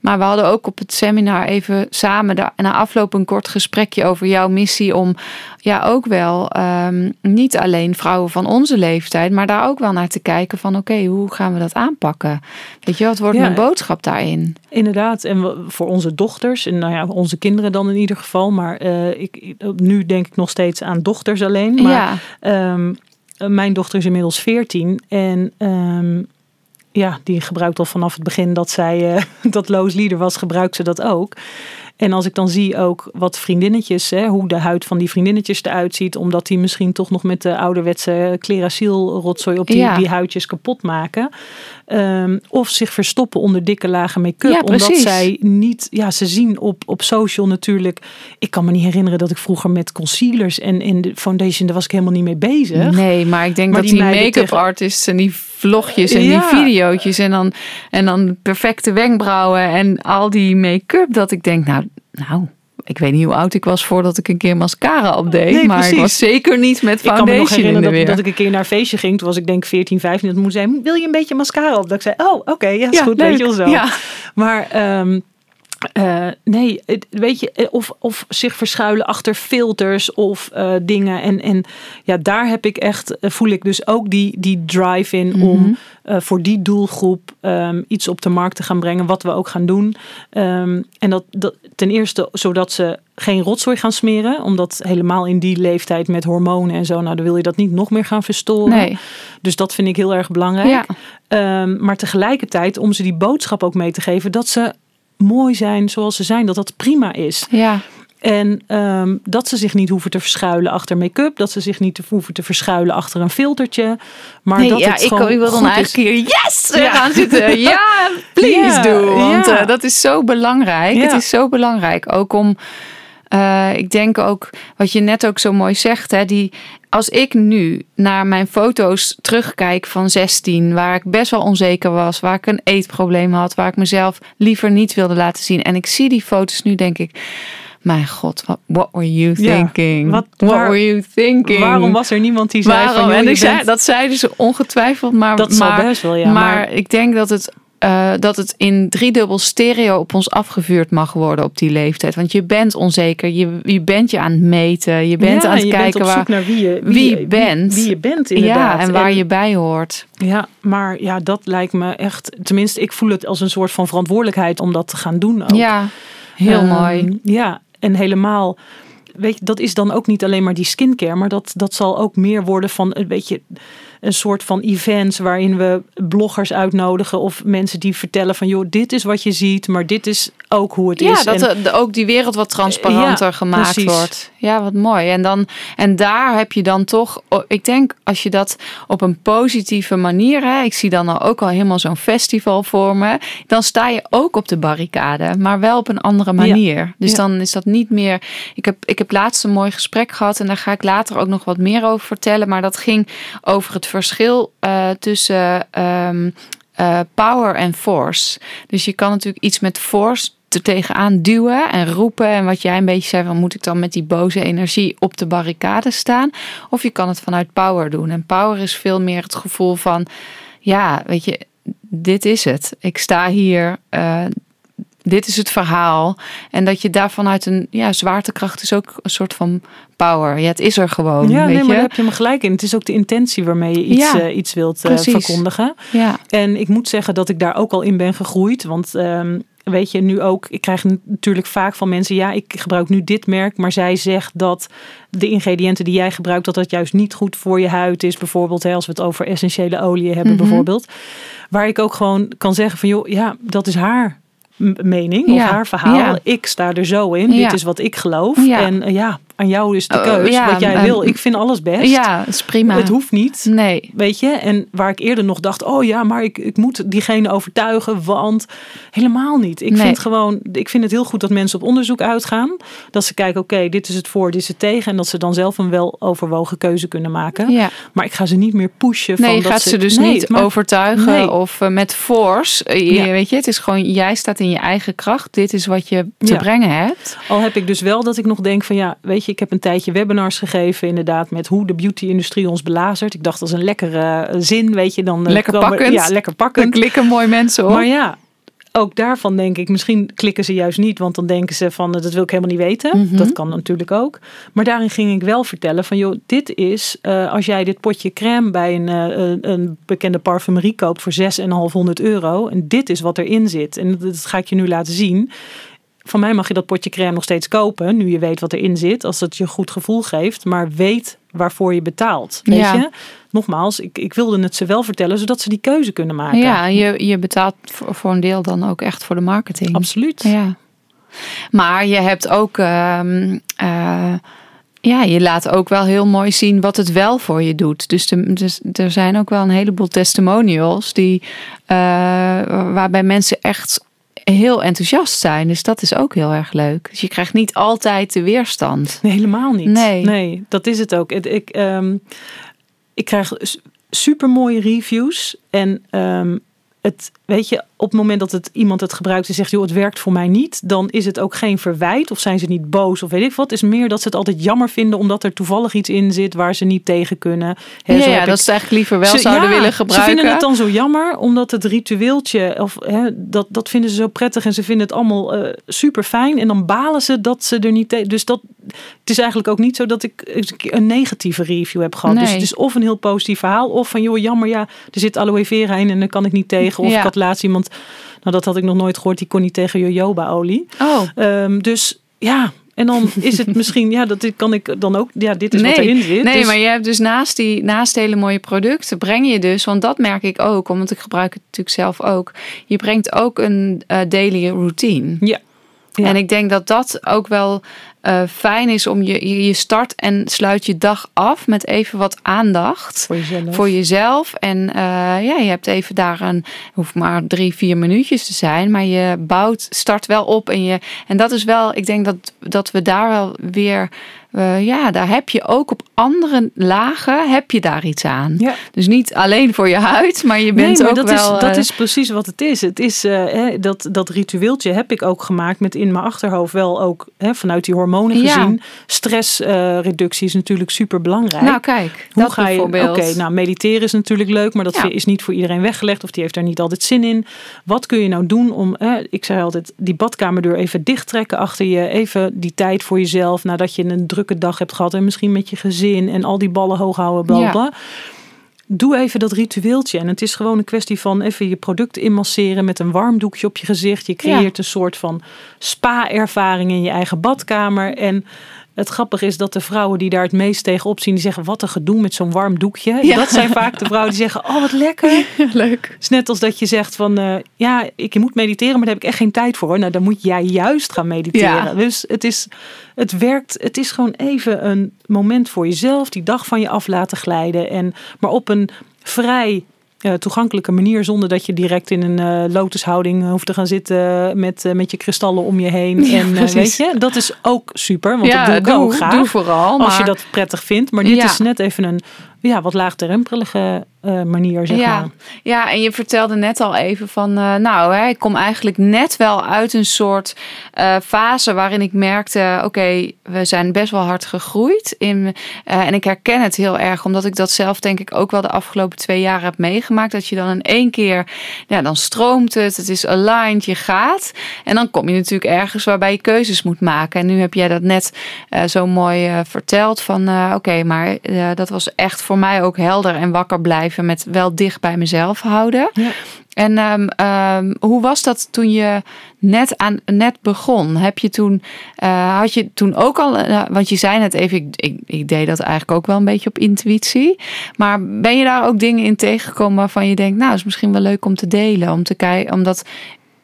Maar we hadden ook op het seminar even samen daar, na afloop een kort gesprekje over jouw missie om ja ook wel ehm, niet alleen vrouwen van onze leeftijd, maar daar ook wel naar te kijken van oké, hoe gaan we dat aanpakken? Weet je, wat wordt Ja. mijn boodschap daarin? Inderdaad, en voor onze dochters, en nou ja, onze kinderen dan in ieder geval. Maar eh, ik, nu denk ik nog steeds aan dochters alleen. Maar ja, Ehm, mijn dochter is inmiddels 14 en ehm, ja, die gebruikt al vanaf het begin dat zij eh, dat Loos Leader was, gebruikt ze dat ook. En als ik dan zie ook wat vriendinnetjes, hè, hoe de huid van die vriendinnetjes eruit ziet, omdat die misschien toch nog met de ouderwetse Cleracil rotzooi op die, Ja. die huidjes kapot maken. Ehm, of zich verstoppen onder dikke lagen make-up. Ja, omdat zij niet, ja, ze zien op, op social natuurlijk. Ik kan me niet herinneren dat ik vroeger met concealers en, en de foundation, daar was ik helemaal niet mee bezig. nee, maar ik denk Maar dat die make-up tegen- artists en die vlogjes en Ja. die videootjes en dan, en dan perfecte wenkbrauwen en al die make-up, dat ik denk, nou, nou, ik weet niet hoe oud ik was voordat ik een keer mascara opdeed, Nee, maar ik was zeker niet met Ik kan me nog foundation in herinneren dat, ik een keer naar een feestje ging. Toen was ik denk 14, 15. Dat moest zei, wil je een beetje mascara op? Dat ik zei, oh oké, ja is goed, weet je wel zo. Ja. Maar ehm, eh, nee, het- weet je, eh, of, of zich verschuilen achter filters of eh, dingen. En, en ja, daar heb ik echt, voel ik dus ook die, die drive in Mhm. om eh, voor die doelgroep ehm, iets op de markt te gaan brengen, wat we ook gaan doen. Ehm, en dat, dat ten eerste zodat ze geen rotzooi gaan smeren, omdat helemaal in die leeftijd met hormonen en zo, nou dan wil je dat niet nog meer gaan verstoren. Nee, Dus dat vind ik heel erg belangrijk. ja, Ehm, maar tegelijkertijd om ze die boodschap ook mee te geven dat ze mooi zijn zoals ze zijn, dat dat prima is. ja, En ehm, dat ze zich niet hoeven te verschuilen achter make-up, dat ze zich niet te- hoeven te verschuilen achter een filtertje. Maar nee, dat ja, het ik, gewoon ik wil dan eigenlijk hier yes Ja. gaan zitten. Ja, please do. Want eh, dat is zo belangrijk. Het is zo belangrijk. Ook om, eh, ik denk ook, wat je net ook zo mooi zegt, hè, die, als ik nu naar mijn foto's terugkijk van 16, waar ik best wel onzeker was, waar ik een eetprobleem had, waar ik mezelf liever niet wilde laten zien. En ik zie die foto's nu, denk ik, mijn god, what, what were you Ja, thinking? wat- what waar- were you thinking? Waarom was er niemand die zei Waarom? van, en ik zei, dat zeiden ze ongetwijfeld, maar, Dat zal best wel, ja, maar, maar- ik denk dat het, eh, dat het in driedubbel stereo op ons afgevuurd mag worden op die leeftijd. Want je bent onzeker, je, je bent je aan het meten, je bent Ja, aan het je kijken bent op waar, zoek naar wie je, wie je wie, bent. Wie, je bent inderdaad. ja, en waar je bij hoort. Ja, maar ja, dat lijkt me echt, tenminste ik voel het als een soort van verantwoordelijkheid om dat te gaan doen ook. Ja, heel Ehm, mooi. Ja, en helemaal, weet je, dat is dan ook niet alleen maar die skincare, maar dat, dat zal ook meer worden van een beetje een soort van events waarin we bloggers uitnodigen of mensen die vertellen van joh, dit is wat je ziet, maar dit is ook hoe het Ja, is. dat En- de, ook die wereld wat transparanter Ja, gemaakt precies. wordt. Ja, wat mooi. En, dan, en daar heb je dan toch, ik denk als je dat op een positieve manier, hè, ik zie dan al ook al helemaal zo'n festival voor me, dan sta je ook op de barricade, maar wel op een andere manier. Dus Ja. dan is dat niet meer. Ik heb, ik heb laatst een mooi gesprek gehad en daar ga ik later ook nog wat meer over vertellen, maar dat ging over het verschil eh, tussen. ehm, eh, power en force. Dus je kan natuurlijk iets met force er tegenaan duwen en roepen. En wat jij een beetje zei, van moet ik dan met die boze energie op de barricade staan? Of je kan het vanuit power doen. En power is veel meer het gevoel van, ja, weet je, dit is het. Ik sta hier. eh, dit is het verhaal. En dat je daar vanuit een ja, zwaartekracht is ook een soort van power. Ja, het is er gewoon. ja, weet nee, maar je? daar heb je me gelijk in. Het is ook de intentie waarmee je iets, Ja, eh, iets wilt eh, verkondigen. Ja, En ik moet zeggen dat ik daar ook al in ben gegroeid. Want ehm, weet je, nu ook, ik krijg natuurlijk vaak van mensen, ja, ik gebruik nu dit merk, maar zij zegt dat de ingrediënten die jij gebruikt, dat dat juist niet goed voor je huid is. Bijvoorbeeld, hè, als we het over essentiële oliën hebben, Mhm. bijvoorbeeld. Waar ik ook gewoon kan zeggen van, joh, ja, dat is haar mening of Ja, haar verhaal. ja. Ik sta er zo in. Dit is wat ik geloof. En eh, ja, aan jou is de Oh, keus. ja, wat jij wil. Ik vind alles best. ja dat is prima. Het hoeft niet. Nee. Weet je, en waar ik eerder nog dacht, oh ja, maar ik, ik moet diegene overtuigen, want helemaal niet. Ik Nee. vind gewoon, ik vind het heel goed dat mensen op onderzoek uitgaan. Dat ze kijken, oké, dit is het voor, dit is het tegen. En dat ze dan zelf een wel overwogen keuze kunnen maken. Ja. Maar ik ga ze niet meer pushen. Nee, van je dat gaat ze dus Nee, niet maar- overtuigen Nee. of eh, met force. Eh, Ja. Weet je, het is gewoon, jij staat in je eigen kracht. Dit is wat je te brengen hebt. Al heb ik dus wel dat ik nog denk van ja, weet je, ik heb een tijdje webinars gegeven inderdaad met hoe de beauty-industrie ons belazert. Ik dacht dat is een lekkere eh, zin, weet je. Dan, eh, Lekker komen- pakkend. Ja, lekker Dan pakkend. klikken mooi mensen op. Maar ja, ook daarvan denk ik, misschien klikken ze juist niet, want dan denken ze van dat wil ik helemaal niet weten. Mhm. Dat kan natuurlijk ook. Maar daarin ging ik wel vertellen van joh, dit is eh, als jij dit potje crème bij een, eh, een, een bekende parfumerie koopt voor 6,500 euro. En dit is wat erin zit. En dat, dat ga ik je nu laten zien. Van mij mag je dat potje crème nog steeds kopen, nu je weet wat erin zit, als het je een goed gevoel geeft. Maar weet waarvoor je betaalt. Weet Ja. je? Nogmaals, ik, ik wilde het ze wel vertellen, zodat ze die keuze kunnen maken. Ja, je, je betaalt voor, voor een deel dan ook echt voor de marketing. Absoluut. Ja. Maar je hebt ook, ehm, eh, ja, je laat ook wel heel mooi zien wat het wel voor je doet. Dus, de, dus er zijn ook wel een heleboel testimonials die, eh, waarbij mensen echt heel enthousiast zijn. Dus dat is ook heel erg leuk. Dus je krijgt niet altijd de weerstand. Nee, helemaal niet. Nee. nee dat is het ook. Het- Ik, ehm, ik krijg super mooie reviews. En ehm, het, weet je, op het moment dat het, iemand het gebruikt en zegt, joh, het werkt voor mij niet, dan is het ook geen verwijt of zijn ze niet boos of weet ik wat. Het is meer dat ze het altijd jammer vinden omdat er toevallig iets in zit waar ze niet tegen kunnen. Ja, ja, dat ik- ze het eigenlijk liever wel ze- zouden ja, willen gebruiken. Ze vinden het dan zo jammer, omdat het ritueeltje, of, dat, dat vinden ze zo prettig en ze vinden het allemaal eh, super fijn. En dan balen ze dat ze er niet tegen. Dus dat, het is eigenlijk ook niet zo dat ik een negatieve review heb gehad. Dus het is of een heel positief verhaal, of van joh, jammer, ja, er zit aloe vera in en daar kan ik niet tegen. Of Ja. ik had laatst iemand, nou dat had ik nog nooit gehoord, die kon niet tegen jojoba-olie. Oh, Ehm, dus ja. En dan is het misschien, ja, dat dit kan ik dan ook, ja, dit is wat erin zit. Nee, Dus- maar je hebt dus naast die naast hele mooie producten breng je dus, want dat merk ik ook, omdat ik gebruik het natuurlijk zelf ook. Je brengt ook een eh, daily routine. Ja. Ja. En ik denk dat dat ook wel eh, fijn is om je, je start en sluit je dag af met even wat aandacht voor jezelf. voor jezelf. En eh, ja, je hebt even daar een, hoeft maar drie, vier minuutjes te zijn, maar je bouwt, start wel op. En, je, en dat is wel, ik denk dat, dat we daar wel weer, eh, ja, daar heb je ook op andere lagen, heb je daar iets aan. Ja. Dus niet alleen voor je huid, maar je bent nee, maar ook dat wel... Is, dat is precies wat het is. Het is hè, dat, dat ritueeltje heb ik ook gemaakt met in mijn achterhoofd wel ook hè, vanuit die hormonen Ja. gezien. Stressreductie is natuurlijk super belangrijk. nou kijk, Hoe dat ga je? Oké, nou mediteren is natuurlijk leuk, maar dat Ja. is niet voor iedereen weggelegd of die heeft daar niet altijd zin in. Wat kun je nou doen om, eh, ik zei altijd, die badkamerdeur even dicht trekken achter je, even die tijd voor jezelf nadat je een drukke dag hebt gehad en misschien met je gezin en al die ballen hoog houden, bla bla, Ja. Doe even dat ritueeltje. En het is gewoon een kwestie van even je product inmasseren met een warm doekje op je gezicht. Je creëert een soort van spa-ervaring in je eigen badkamer. En het grappige is dat de vrouwen die daar het meest tegenop zien, die zeggen: Wat een gedoe met zo'n warm doekje. Ja. Dat zijn vaak de vrouwen die zeggen: Oh, wat lekker. Leuk. Het is net als dat je zegt: van eh, ja, ik moet mediteren, maar daar heb ik echt geen tijd voor. Hoor. Nou, dan moet jij juist gaan mediteren. Ja. Dus het is, het werkt. Het is gewoon even een moment voor jezelf, die dag van je af laten glijden. En, maar op een vrij eh, toegankelijke manier, zonder dat je direct in een eh, lotushouding hoeft te gaan zitten met, eh, met je kristallen om je heen. Ja, en weet je, dat is ook super, want ja, dat doe ik ook graag. doe vooral. als je dat prettig vindt. Maar dit Ja. is net even een ja, wat laagdrempelige eh, manier, zeg ja. maar. ja, en je vertelde net al even van, eh, nou, hè, ik kom eigenlijk net wel uit een soort eh, fase waarin ik merkte, oké, we zijn best wel hard gegroeid. In, en ik herken het heel erg, omdat ik dat zelf denk ik ook wel de afgelopen twee jaar heb meegemaakt. Dat je dan in één keer, ja, dan stroomt het, het is aligned, je gaat. En dan kom je natuurlijk ergens waarbij je keuzes moet maken. En nu heb jij dat net zo mooi verteld van, oké, maar dat was echt voor mij ook helder en wakker blijven met wel dicht bij mezelf houden. Ja. En ehm, ehm, hoe was dat toen je net, aan, net begon? Heb je toen, eh, had je toen ook al, eh, want je zei net even, ik, ik, ik deed dat eigenlijk ook wel een beetje op intuïtie. Maar ben je daar ook dingen in tegengekomen waarvan je denkt, nou, is misschien wel leuk om te delen, om te kijken, omdat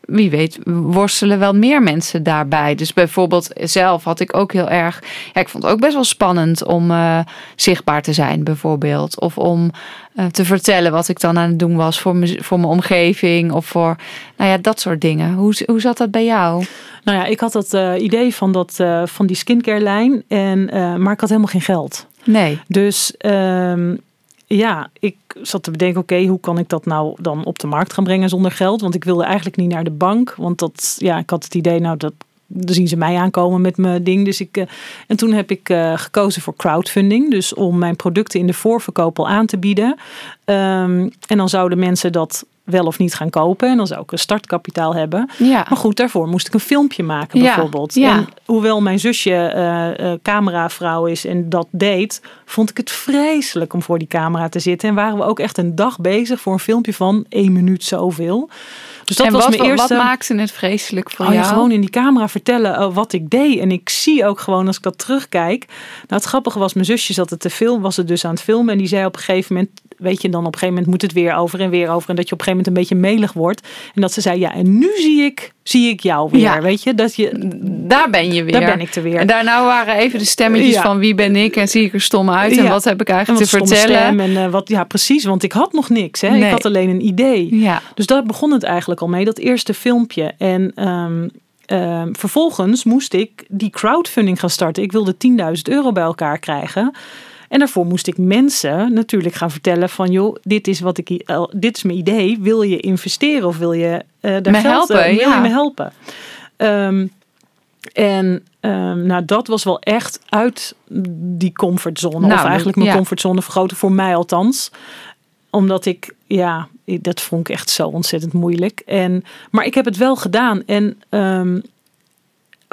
wie weet, worstelen wel meer mensen daarbij. Dus bijvoorbeeld zelf had ik ook heel erg. Ja, ik vond het ook best wel spannend om eh, zichtbaar te zijn, bijvoorbeeld. Of om eh, te vertellen wat ik dan aan het doen was voor, me, voor mijn omgeving. Of voor, nou ja, dat soort dingen. Hoe, hoe zat dat bij jou? Nou ja, ik had dat eh, idee van, dat, van die skincare lijn, en, maar ik had helemaal geen geld. Nee. Dus ehm, ja, ik zat te bedenken, oké, hoe kan ik dat nou dan op de markt gaan brengen zonder geld? Want ik wilde eigenlijk niet naar de bank, want dat, ja, ik had het idee, nou, dat dan zien ze mij aankomen met mijn ding. Dus ik, eh, en toen heb ik eh, gekozen voor crowdfunding. Dus om mijn producten in de voorverkoop al aan te bieden. Ehm, en dan zouden mensen dat wel of niet gaan kopen. En dan zou ik een startkapitaal hebben. Ja. Maar goed, daarvoor moest ik een filmpje maken bijvoorbeeld. ja. En hoewel mijn zusje eh, cameravrouw is en dat deed, vond ik het vreselijk om voor die camera te zitten. En waren we ook echt een dag bezig voor een filmpje van één minuut zoveel. Dus dat en was wat, mijn eerste. wat maakte het vreselijk voor Oh jou? gewoon in die camera vertellen eh, wat ik deed. En ik zie ook gewoon als ik dat terugkijk. Nou, het grappige was, mijn zusje zat het te filmen, was het dus aan het filmen. En die zei op een gegeven moment, weet je, dan op een gegeven moment moet het weer over en weer over. En dat je op een gegeven moment een beetje melig wordt. En dat ze zei, ja, en nu zie ik, zie ik jou weer. Ja. Weet je, dat je, Daar ben je weer. daar ben ik te weer. En daarna waren even de stemmetjes Ja. van wie ben ik en zie ik er stom uit en Ja. wat heb ik en eigenlijk te vertellen. en eh, wat, ja, precies, want ik had nog niks. Hè? Nee. Ik had alleen een idee. Ja. Dus daar begon het eigenlijk al mee, dat eerste filmpje. En ehm, ehm, vervolgens moest ik die crowdfunding gaan starten. Ik wilde 10.000 euro bij elkaar krijgen. En daarvoor moest ik mensen natuurlijk gaan vertellen van... joh, dit is, wat ik, eh, dit is mijn idee. Wil je investeren of wil je eh daar Me geld, helpen, eh, wil ja. je me helpen? Ehm, en ehm, nou, dat was wel echt uit die comfortzone. Nou, of eigenlijk mijn ja. comfortzone vergroten, voor mij althans. Omdat ik, ja, dat vond ik echt zo ontzettend moeilijk. En, maar ik heb het wel gedaan. En ehm,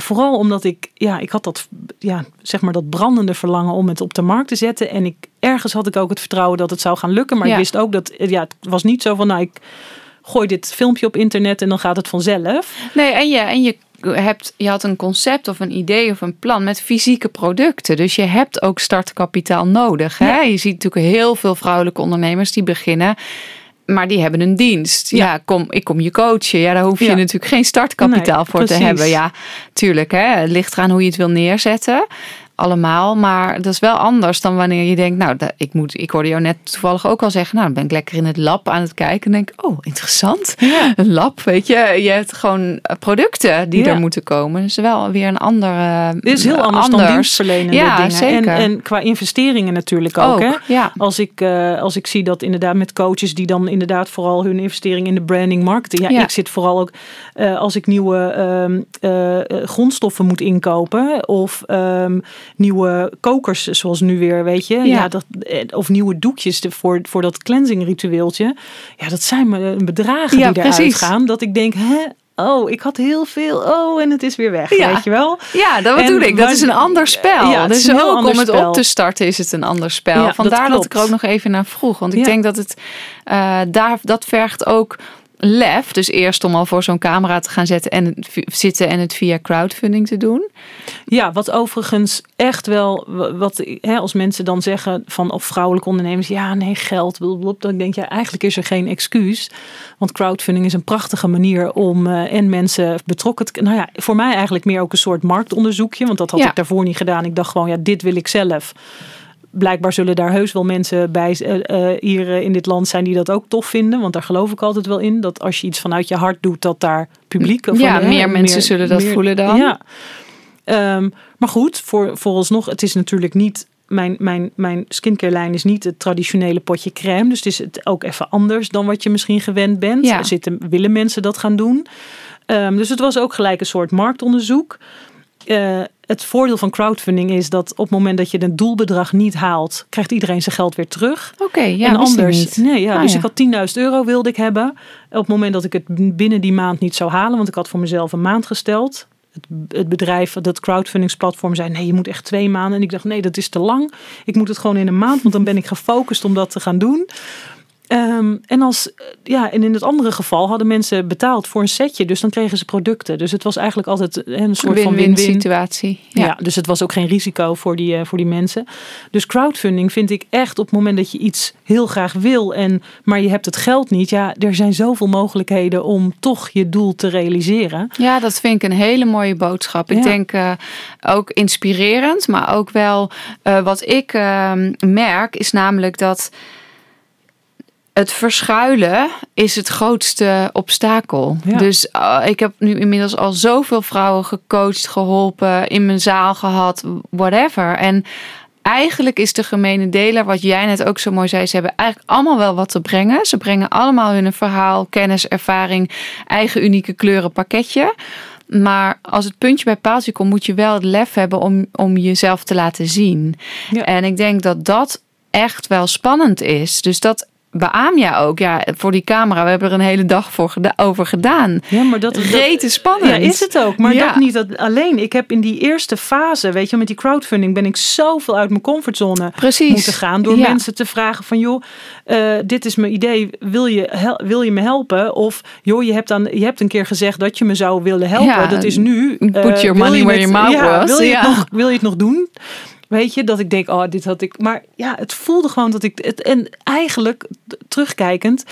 vooral omdat ik, ja, ik had dat, ja, zeg maar dat brandende verlangen om het op de markt te zetten. En ik, ergens had ik ook het vertrouwen dat het zou gaan lukken. Maar Ja. ik wist ook dat, ja, het was niet zo van, nou, ik gooi dit filmpje op internet en dan gaat het vanzelf. Nee, en je, en je, hebt, je had een concept of een idee of een plan met fysieke producten. Dus je hebt ook startkapitaal nodig. Hè? Ja. Je ziet natuurlijk heel veel vrouwelijke ondernemers die beginnen. Maar die hebben een dienst. Ja, Ja. kom, ik kom je coachen. Ja, daar hoef je Ja. natuurlijk geen startkapitaal Nee, voor te hebben. Ja, tuurlijk. Hè? Het ligt eraan hoe je het wil neerzetten. Allemaal. Maar dat is wel anders dan wanneer je denkt. Nou, ik, moet, ik hoorde jou net toevallig ook al zeggen. Nou, dan ben ik lekker in het lab aan het kijken. En denk, oh, interessant. Ja. Een lab, weet je. Je hebt gewoon producten die Ja. er moeten komen. Dus wel weer een andere. Dit is heel anders, dan dienstverlenende Ja, dingen. zeker. En, en qua investeringen natuurlijk ook. Ook, hè? ja. Als ik, eh, als ik zie dat inderdaad met coaches die dan inderdaad vooral hun investering in de branding marketing. Ja, ik zit vooral ook eh, als ik nieuwe ehm, eh, eh, grondstoffen moet inkopen. Of ehm, nieuwe kokers zoals nu weer, weet je. Ja. dat, eh, of nieuwe doekjes voor, voor dat cleansing ritueeltje. Ja, dat zijn me bedragen Ja, die eruit precies. gaan. Dat ik denk, hè? Oh, ik had heel veel. Oh, en het is weer weg. Ja. Weet je wel? Ja, dat En bedoel ik. Dat is een ander spel. Ja, dus ook om het spel. op te starten is het een ander spel. Ja, Vandaar dat, ik er ook nog even naar vroeg. Want ik denk dat het eh, daar, dat vergt ook lef. Dus eerst om al voor zo'n camera te gaan zetten en het, zitten en het via crowdfunding te doen. Ja, wat overigens echt wel, wat hè, als mensen dan zeggen van of vrouwelijke ondernemers, ja, nee, geld, blablabla, dan denk je eigenlijk is er geen excuus. Want crowdfunding is een prachtige manier om eh, en mensen betrokken te. Nou ja, voor mij eigenlijk meer ook een soort marktonderzoekje, want dat had Ja. ik daarvoor niet gedaan. Ik dacht gewoon, ja, dit wil ik zelf. Blijkbaar zullen daar heus wel mensen bij eh, eh, hier eh, in dit land zijn die dat ook tof vinden. Want daar geloof ik altijd wel in. Dat als je iets vanuit je hart doet, dat daar publiek of Ja, hè, meer mensen zullen dat voelen dan. Ja. Ehm, maar goed, voor, vooralsnog, het is natuurlijk niet. Mijn, mijn, mijn skincare lijn is niet het traditionele potje crème. Dus het is het ook even anders dan wat je misschien gewend bent. Ja. Er Zitten, willen mensen dat gaan doen? Ehm, dus het was ook gelijk een soort marktonderzoek. Eh, het voordeel van crowdfunding is dat op het moment dat je het doelbedrag niet haalt, krijgt iedereen zijn geld weer terug. Oké, ja, en anders. niet. Nee, ja, Ah, dus ja. ik had 10.000 euro wilde ik hebben. Op het moment dat ik het binnen die maand niet zou halen, want ik had voor mezelf een maand gesteld. Het, het bedrijf, dat crowdfundingsplatform, zei: nee, je moet echt twee maanden. En ik dacht: nee, dat is te lang. Ik moet het gewoon in een maand, want dan ben ik gefocust om dat te gaan doen. Ehm, en, als, eh, ja, en in het andere geval hadden mensen betaald voor een setje, dus dan kregen ze producten. Dus het was eigenlijk altijd een soort van Win-win situatie. Ja. Ja. dus het was ook geen risico voor die, eh, voor die mensen. Dus crowdfunding vind ik echt op het moment dat je iets heel graag wil, en, maar je hebt het geld niet. Ja, er zijn zoveel mogelijkheden om toch je doel te realiseren. Ja, dat vind ik een hele mooie boodschap. Ik Ja. denk eh, ook inspirerend, maar ook wel eh, wat ik ehm, merk, is namelijk dat het verschuilen is het grootste obstakel. Ja. Dus eh, ik heb nu inmiddels al zoveel vrouwen gecoacht, geholpen, in mijn zaal gehad, whatever. En eigenlijk is de gemene deler, wat jij net ook zo mooi zei, ze hebben eigenlijk allemaal wel wat te brengen. Ze brengen allemaal hun verhaal, kennis, ervaring, eigen unieke kleuren pakketje. Maar als het puntje bij paaltje komt, moet je wel het lef hebben om, om jezelf te laten zien. Ja. En ik denk dat dat echt wel spannend is. Dus dat beaam jij ook. Ja, voor die camera, we hebben er een hele dag voor geda- over gedaan. Ja, maar dat, Rete spannend. Ja, is het ook. Maar Ja. dat niet dat alleen. Ik heb in die eerste fase, weet je, met die crowdfunding ben ik zoveel uit mijn comfortzone Precies. moeten gaan. Door Ja. mensen te vragen van, joh, eh, dit is mijn idee. Wil je, wil je me helpen? Of, joh, je hebt, aan, je hebt een keer gezegd dat je me zou willen helpen. Ja, dat is nu. put eh, your money where your mouth was. Wil je, het nog, wil je het nog doen? Weet je, dat ik denk, oh, dit had ik. Maar ja, het voelde gewoon dat ik. Het, en eigenlijk, terugkijkend,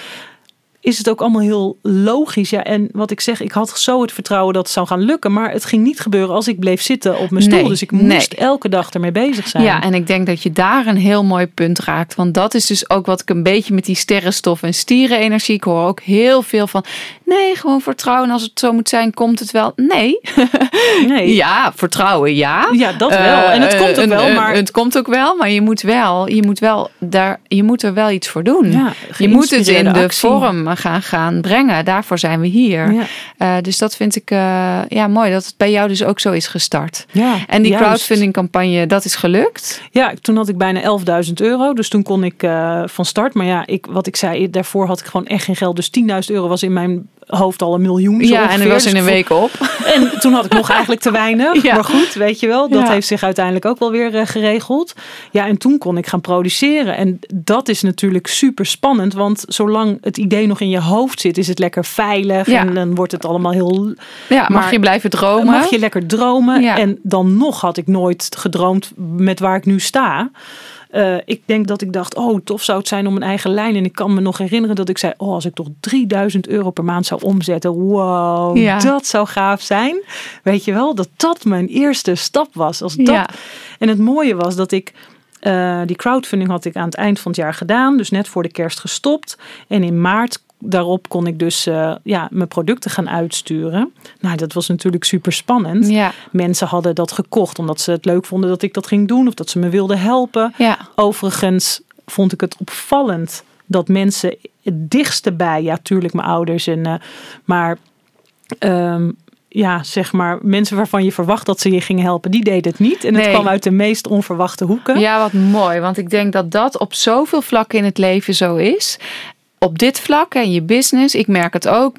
is het ook allemaal heel logisch. Ja, en wat ik zeg, ik had zo het vertrouwen dat het zou gaan lukken. Maar het ging niet gebeuren als ik bleef zitten op mijn stoel. Nee, dus ik nee. moest elke dag ermee bezig zijn. Ja, en ik denk dat je daar een heel mooi punt raakt. Want dat is dus ook wat ik een beetje met die sterrenstof en stierenenergie. Ik hoor ook heel veel van. Nee, gewoon vertrouwen. Als het zo moet zijn, komt het wel. Nee. nee. Ja, vertrouwen, ja. Ja, dat wel. En het Eh, komt ook eh, wel, eh, maar- Het komt ook wel, maar je moet wel, je moet wel daar, je moet er wel iets voor doen. Ja, je moet het in de actie. vorm gaan, gaan brengen. Daarvoor zijn we hier. Ja. Eh, dus dat vind ik eh, ja, mooi dat het bij jou dus ook zo is gestart. Ja, En die crowdfunding campagne, dat is gelukt. Ja, toen had ik bijna 11.000 euro. Dus toen kon ik eh, van start. Maar ja, ik, wat ik zei, daarvoor had ik gewoon echt geen geld. Dus 10.000 euro was in mijn hoofd al een miljoen. ja, en er was in een week op. En toen had ik nog eigenlijk te weinig. Ja. Maar goed, weet je wel. Dat Ja. heeft zich uiteindelijk ook wel weer eh, geregeld. Ja, en toen kon ik gaan produceren. En dat is natuurlijk super spannend. Want zolang het idee nog in je hoofd zit, is het lekker veilig. Ja. En dan wordt het allemaal heel Ja, mag Maar- je blijven dromen? Mag je lekker dromen. En dan nog had ik nooit gedroomd met waar ik nu sta. Eh, ik denk dat ik dacht, oh, tof zou het zijn om een eigen lijn. En ik kan me nog herinneren dat ik zei, oh, als ik toch 3000 euro per maand zou omzetten. Wow, Ja. dat zou gaaf zijn. Weet je wel, dat dat mijn eerste stap was. Als dat... Ja. En het mooie was dat ik, eh, die crowdfunding had ik aan het eind van het jaar gedaan. Dus net voor de kerst gestopt. En in maart daarop kon ik dus eh, ja, mijn producten gaan uitsturen. Nou, dat was natuurlijk super spannend. Ja, Mensen hadden dat gekocht omdat ze het leuk vonden dat ik dat ging doen of dat ze me wilden helpen. ja. Overigens vond ik het opvallend dat mensen het dichtste bij, ja, tuurlijk mijn ouders en eh, maar ehm, ja, zeg maar mensen waarvan je verwacht dat ze je gingen helpen, die deden het niet en het Nee. kwam uit de meest onverwachte hoeken. Ja, wat mooi. Want ik denk dat dat op zoveel vlakken in het leven zo is. Op dit vlak en je business, ik merk het ook.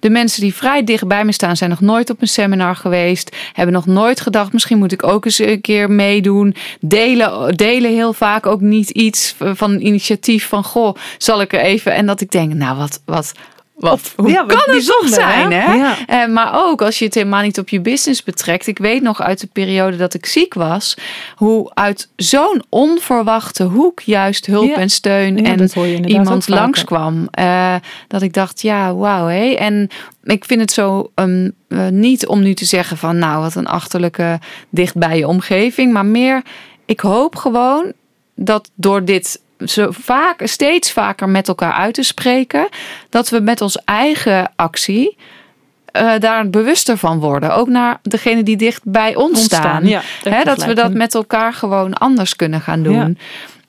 De mensen die vrij dicht bij me staan, zijn nog nooit op een seminar geweest. Hebben nog nooit gedacht, misschien moet ik ook eens een keer meedoen. Delen, delen heel vaak ook niet iets van initiatief van, goh, zal ik er even. En dat ik denk, nou wat, wat, wat hoe ja, kan het toch zijn, hè? hè? Ja. Eh, maar ook als je het helemaal niet op je business betrekt. Ik weet nog uit de periode dat ik ziek was, hoe uit zo'n onverwachte hoek juist hulp Ja. en steun en iemand langskwam. Eh, dat ik dacht, ja, wauw. hé. En ik vind het zo um, eh, niet om nu te zeggen van, nou, wat een achterlijke dicht bij je omgeving. Maar meer, ik hoop gewoon dat door dit zo vaak, steeds vaker met elkaar uit te spreken, dat we met ons eigen actie eh, daar bewuster van worden. Ook naar degene die dicht bij ons Ontstaan, staan. ja, dat we dat met elkaar gewoon anders kunnen gaan doen. Ja.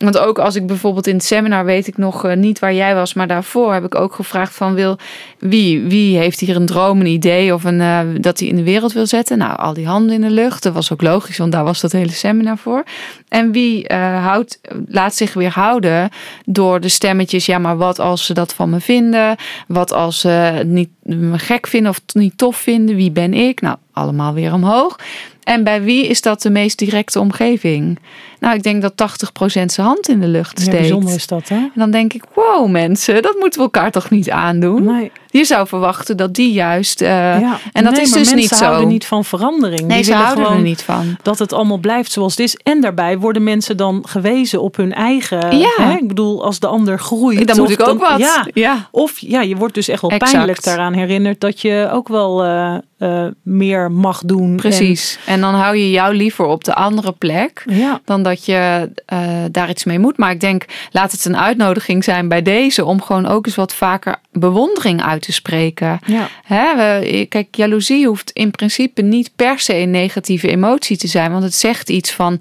Want ook als ik bijvoorbeeld in het seminar weet ik nog eh, niet waar jij was, maar daarvoor heb ik ook gevraagd van wil wie, wie heeft hier een droom, een idee of een, eh, dat hij in de wereld wil zetten. Nou, al die handen in de lucht. Dat was ook logisch, want daar was dat hele seminar voor. En wie eh, houdt, laat zich weer houden door de stemmetjes. Ja, maar wat als ze dat van me vinden? Wat als ze niet me gek vinden of niet tof vinden? Wie ben ik? Nou, allemaal weer omhoog. En bij wie is dat de meest directe omgeving? Nou, ik denk dat 80% zijn hand in de lucht Ja, steekt. bijzonder is dat, hè? En dan denk ik, wow mensen, dat moeten we elkaar toch niet aandoen? Nee. Je zou verwachten dat die juist... eh, Ja. En dat Nee, is dus niet mensen zo. houden niet van verandering. nee, Die ze houden gewoon er niet van. dat het allemaal blijft zoals het is. En daarbij worden mensen dan gewezen op hun eigen. Ja. Hè? Ik bedoel, als de ander groeit. Dan moet ik ook wat. Ja. Ja. Of ja, je wordt dus echt wel Exact. pijnlijk daaraan herinnerd dat je ook wel eh, eh, meer mag doen. Precies. En dan hou je jou liever op de andere plek. En, ja, dan dat je eh, daar iets mee moet. Maar ik denk, laat het een uitnodiging zijn bij deze om gewoon ook eens wat vaker bewondering uit te spreken. ja. Hè, we, kijk, jaloezie hoeft in principe niet per se een negatieve emotie te zijn, want het zegt iets van.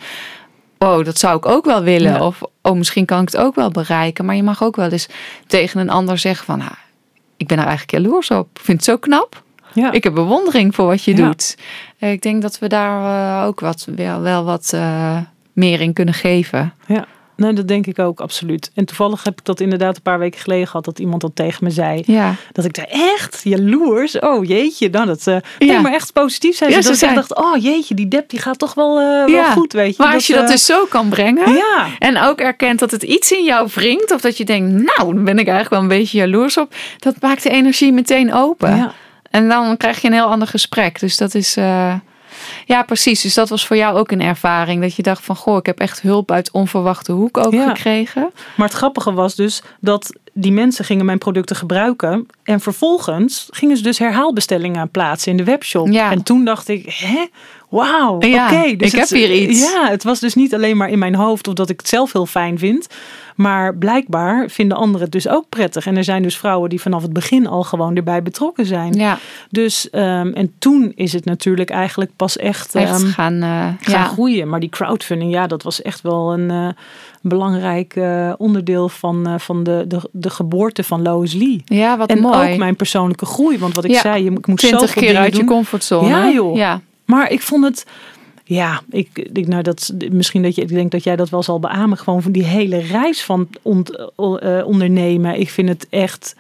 Oh, dat zou ik ook wel willen. Ja. Of oh, misschien kan ik het ook wel bereiken. Maar je mag ook wel eens tegen een ander zeggen van, ah, ik ben er eigenlijk jaloers op. Ik vind het zo knap. Ja. Ik heb bewondering voor wat je Ja. doet. Eh, Ik denk dat we daar eh, ook wat, wel, wel wat eh, meer in kunnen geven. Ja. nee, dat denk ik ook, absoluut. En toevallig heb ik dat inderdaad een paar weken geleden gehad, dat iemand dat tegen me zei. Ja. Dat ik zei, echt? Jaloers? Oh jeetje, nou dat... nee, Ja. maar echt positief zijn ze. Ja, dat ze ik dacht, oh jeetje, die dep die gaat toch wel, wel goed, weet je. Maar als je dat dus zo kan brengen. Ja, En ook erkent dat het iets in jou wringt. Of dat je denkt, nou, daar ben ik eigenlijk wel een beetje jaloers op. Dat maakt de energie meteen open. ja. En dan krijg je een heel ander gesprek. Dus dat is... eh, ja, precies. Dus dat was voor jou ook een ervaring. Dat je dacht van, goh, ik heb echt hulp uit onverwachte hoek ook Ja. gekregen. Maar het grappige was dus dat die mensen gingen mijn producten gebruiken. En vervolgens gingen ze dus herhaalbestellingen plaatsen in de webshop. Ja. En toen dacht ik, hè? Wauw, oké. Dus ik het- heb hier iets. Ja, het was dus niet alleen maar in mijn hoofd of dat ik het zelf heel fijn vind. Maar blijkbaar vinden anderen het dus ook prettig. En er zijn dus vrouwen die vanaf het begin al gewoon erbij betrokken zijn. Ja, Dus, ehm, en toen is het natuurlijk eigenlijk pas echt, echt ehm, gaan... eh, gaan ja. groeien. Maar die crowdfunding, ja, dat was echt wel een eh, belangrijk eh, onderdeel van, eh, van de, de, de geboorte van Lois Lee. ja, wat en mooi. ook mijn persoonlijke groei. Want wat ik Ja, zei, je, ik moet Twintig zoveel keer dingen uit je comfortzone. Ja, joh. Ja. Maar ik vond het... Ja, ik, ik, nou dat, misschien dat je, ik denk dat jij dat wel zal beamen. Gewoon van die hele reis van ont, eh, ondernemen. Ik vind het echt...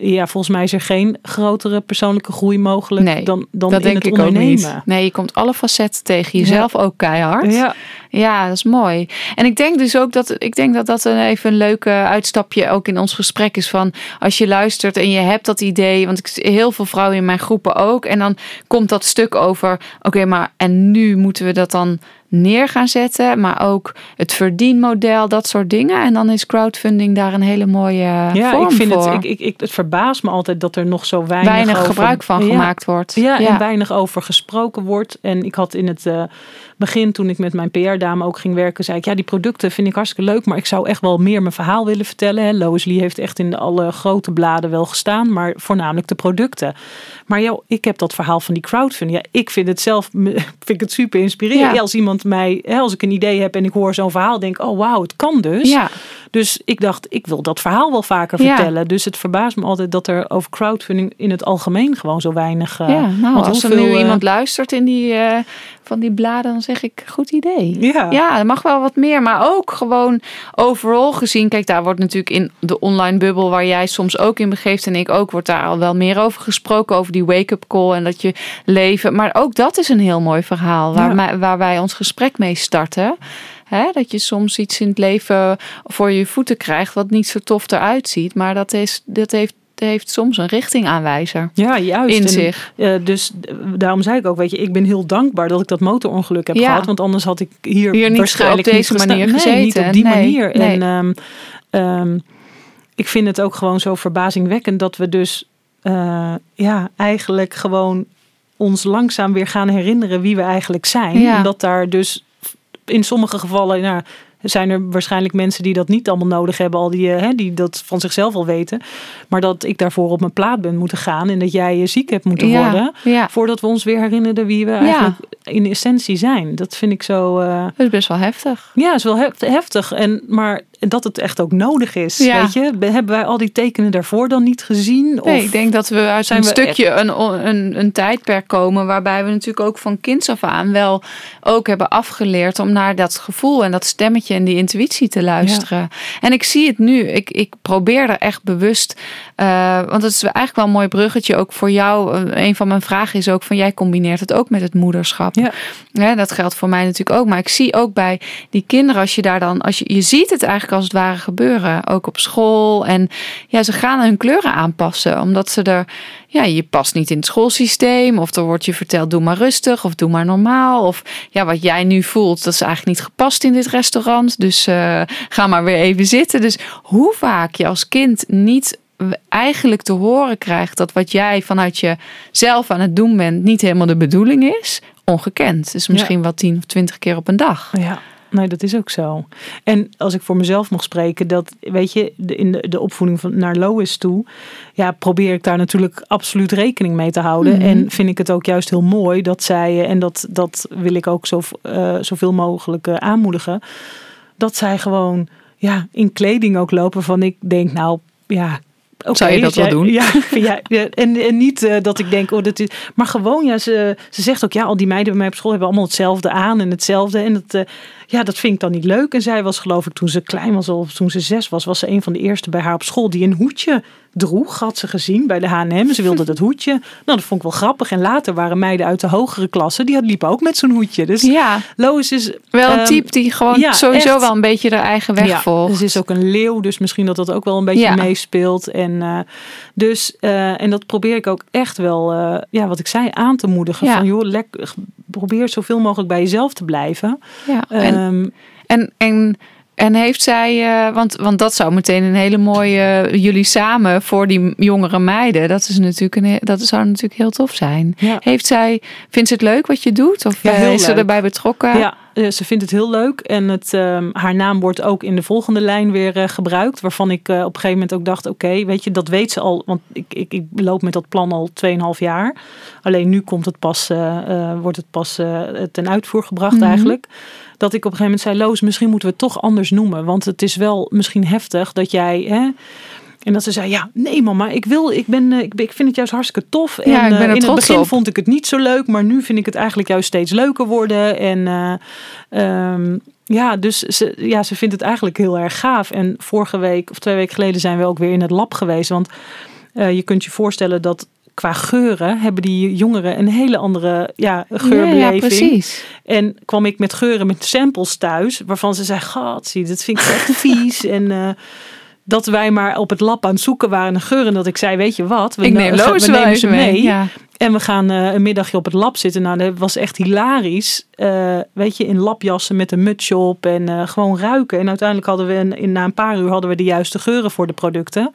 Ja, volgens mij is er geen grotere persoonlijke groei mogelijk Nee, dan, dan dat in denk het ik ook ondernemen. niet. Nee, je komt alle facetten tegen jezelf ook keihard. Ja, Ja, dat is mooi. En ik denk dus ook dat ik denk dat dat een even een leuke uitstapje ook in ons gesprek is van als je luistert en je hebt dat idee, want ik zie heel veel vrouwen in mijn groepen ook en dan komt dat stuk over oké, maar en nu moeten we dat dan neer gaan zetten, maar ook het verdienmodel, dat soort dingen en dan is crowdfunding daar een hele mooie ja vorm ik vind voor. het, ik, ik, ik, het verbaast me altijd dat er nog zo weinig, weinig over- gebruik van Ja. gemaakt wordt. Ja, en weinig over gesproken wordt. En ik had in het eh, begin, toen ik met mijn PR-dame ook ging werken, zei ik: Ja, die producten vind ik hartstikke leuk, maar ik zou echt wel meer mijn verhaal willen vertellen. Hè. Lois Lee heeft echt in alle grote bladen wel gestaan, maar voornamelijk de producten. Maar joh, ik heb dat verhaal van die crowdfunding. Ja, ik vind het zelf vind ik het super inspirerend. Ja. Als iemand mij, hè, als ik een idee heb en ik hoor zo'n verhaal, denk ik: Oh, wauw, het kan dus. ja. Dus ik dacht, ik wil dat verhaal wel vaker Ja. vertellen. Dus het verbaast me altijd dat er over crowdfunding in het algemeen gewoon zo weinig. eh, Ja, nou, want als er nu eh, iemand luistert in die, eh, van die bladen, dan zeg ik, goed idee. Ja. Ja, er mag wel wat meer, maar ook gewoon overal gezien. Kijk, daar wordt natuurlijk in de online bubbel waar jij soms ook in begeeft en ik ook, wordt daar al wel meer over gesproken, over die wake-up call en dat je leven. Maar ook dat is een heel mooi verhaal waar, Ja. waar wij ons gesprek mee starten. Hè, dat je soms iets in het leven voor je voeten krijgt wat niet zo tof eruit ziet, maar dat, is, dat heeft, heeft soms een richtingaanwijzer Ja, juist. in En, zich. eh, dus daarom zei ik ook, weet je, ik ben heel dankbaar dat ik dat motorongeluk heb Ja. gehad. Want anders had ik hier, Hier niet waarschijnlijk op deze niet manier Nee, niet gezeten. op die Nee, manier. nee. En ehm, ehm, ik vind het ook gewoon zo verbazingwekkend dat we dus eh, ja, eigenlijk gewoon ons langzaam weer gaan herinneren wie we eigenlijk zijn. Ja. En dat daar dus in sommige gevallen, nou, zijn er waarschijnlijk mensen die dat niet allemaal nodig hebben, al die, eh, hè, die dat van zichzelf al weten. Maar dat ik daarvoor op mijn plaat ben moeten gaan en dat jij je ziek hebt moeten Ja, worden. ja. Voordat we ons weer herinneren wie we eigenlijk in essentie zijn. Dat vind ik zo. eh, Dat is best wel heftig. ja, is wel hef- heftig. En, maar dat het echt ook nodig is. Ja. Weet je? Hebben wij al die tekenen daarvoor dan niet gezien? Nee, ik denk dat we uit zijn een we stukje een, een, een tijdperk komen waarbij we natuurlijk ook van kinds af aan wel ook hebben afgeleerd om naar dat gevoel en dat stemmetje en die intuïtie te luisteren. En ik zie het nu. Ik, ik probeer er echt bewust, eh, want het is eigenlijk wel een mooi bruggetje ook voor jou. Eh, Een van mijn vragen is ook van jij combineert het ook met het moederschap. Ja. Ja, dat geldt voor mij natuurlijk ook. Maar ik zie ook bij die kinderen, als je daar dan, als je, je ziet het eigenlijk als het ware gebeuren, ook op school. En ja, ze gaan hun kleuren aanpassen, omdat ze er, ja, je past niet in het schoolsysteem. Of er wordt je verteld, doe maar rustig of doe maar normaal. Of ja, wat jij nu voelt, dat is eigenlijk niet gepast in dit restaurant. Dus eh, ga maar weer even zitten. Dus hoe vaak je als kind niet eigenlijk te horen krijgt dat wat jij vanuit jezelf aan het doen bent niet helemaal de bedoeling is, ongekend. Dus misschien wel tien of twintig keer op een dag. Ja, nee, dat is ook zo. En als ik voor mezelf mag spreken, dat weet je, in de, de opvoeding van, naar Lois toe, ja, probeer ik daar natuurlijk absoluut rekening mee te houden. Mhm. En vind ik het ook juist heel mooi dat zij, eh, en dat, dat wil ik ook zo, eh, zoveel mogelijk eh, aanmoedigen, dat zij gewoon ja, in kleding ook lopen van ik denk, nou ja. Zou je dat wel jij- doen? Ja, ja, ja, en, en niet dat ik denk, oh, dat is. Maar gewoon, ja, ze, ze zegt ook, ja, al die meiden bij mij op school hebben allemaal hetzelfde aan en hetzelfde. En dat, ja, dat vind ik dan niet leuk. En zij was geloof ik toen ze klein was, of toen ze zes was, was ze een van de eerste bij haar op school die een hoedje droeg. Had ze gezien bij de H&M. Ze wilde dat hoedje. Nou, dat vond ik wel grappig. En later waren meiden uit de hogere klasse, die liepen ook met zo'n hoedje. Dus Ja, Lois is... wel een ehm, type die gewoon ja, sowieso echt. wel een beetje haar eigen weg ja, volgt. Ze is ook een leeuw, dus misschien dat dat ook wel een beetje Ja. meespeelt. En, eh, dus, eh, en dat probeer ik ook echt wel, eh, ja, wat ik zei, aan te moedigen. Ja. Van joh, lekker, probeer zoveel mogelijk bij jezelf te blijven. ja. En, Ehm, en, en, en heeft zij, eh, want, want dat zou meteen een hele mooie, eh, jullie samen voor die jongere meiden, dat, is natuurlijk een, dat zou natuurlijk heel tof zijn. Ja. Heeft zij, vindt ze het leuk wat je doet? Of Ja, eh, is ze erbij betrokken? Ja, ze vindt het heel leuk. En het, ehm, haar naam wordt ook in de volgende lijn weer eh, gebruikt. Waarvan ik eh, op een gegeven moment ook dacht: oké, weet je, dat weet ze al. Want ik, ik, ik loop met dat plan al 2,5 jaar. Alleen nu komt het pas, eh, eh, wordt het pas eh, ten uitvoer gebracht Mhm. eigenlijk. Dat ik op een gegeven moment zei: Loos, misschien moeten we het toch anders noemen. Want het is wel misschien heftig dat jij. Hè, en dat ze zei, ja, nee mama, ik wil, ik ben, eh, ik, ik vind het juist hartstikke tof. En Ja, ik ben eh, er in het begin op. vond ik het niet zo leuk, maar nu vind ik het eigenlijk juist steeds leuker worden. En eh, ehm, ja, dus ze, ja, ze vindt het eigenlijk heel erg gaaf. En vorige week of twee weken geleden zijn we ook weer in het lab geweest. Want je kunt je voorstellen dat qua geuren hebben die jongeren een hele andere ja, geurbeleving. ja, precies. En kwam ik met geuren met samples thuis, waarvan ze zei: Gat, zie, dit vind ik echt vies. En eh, dat wij maar op het lab aan het zoeken waren naar geuren. Dat ik zei: Weet je wat, we, Ik ne- neem we nemen ze mee. mee. Ja. En we gaan eh, een middagje op het lab zitten. Nou, dat was echt hilarisch. Eh, weet je, in labjassen met een mutsje op en eh, gewoon ruiken. En uiteindelijk hadden we een, in, na een paar uur hadden we de juiste geuren voor de producten.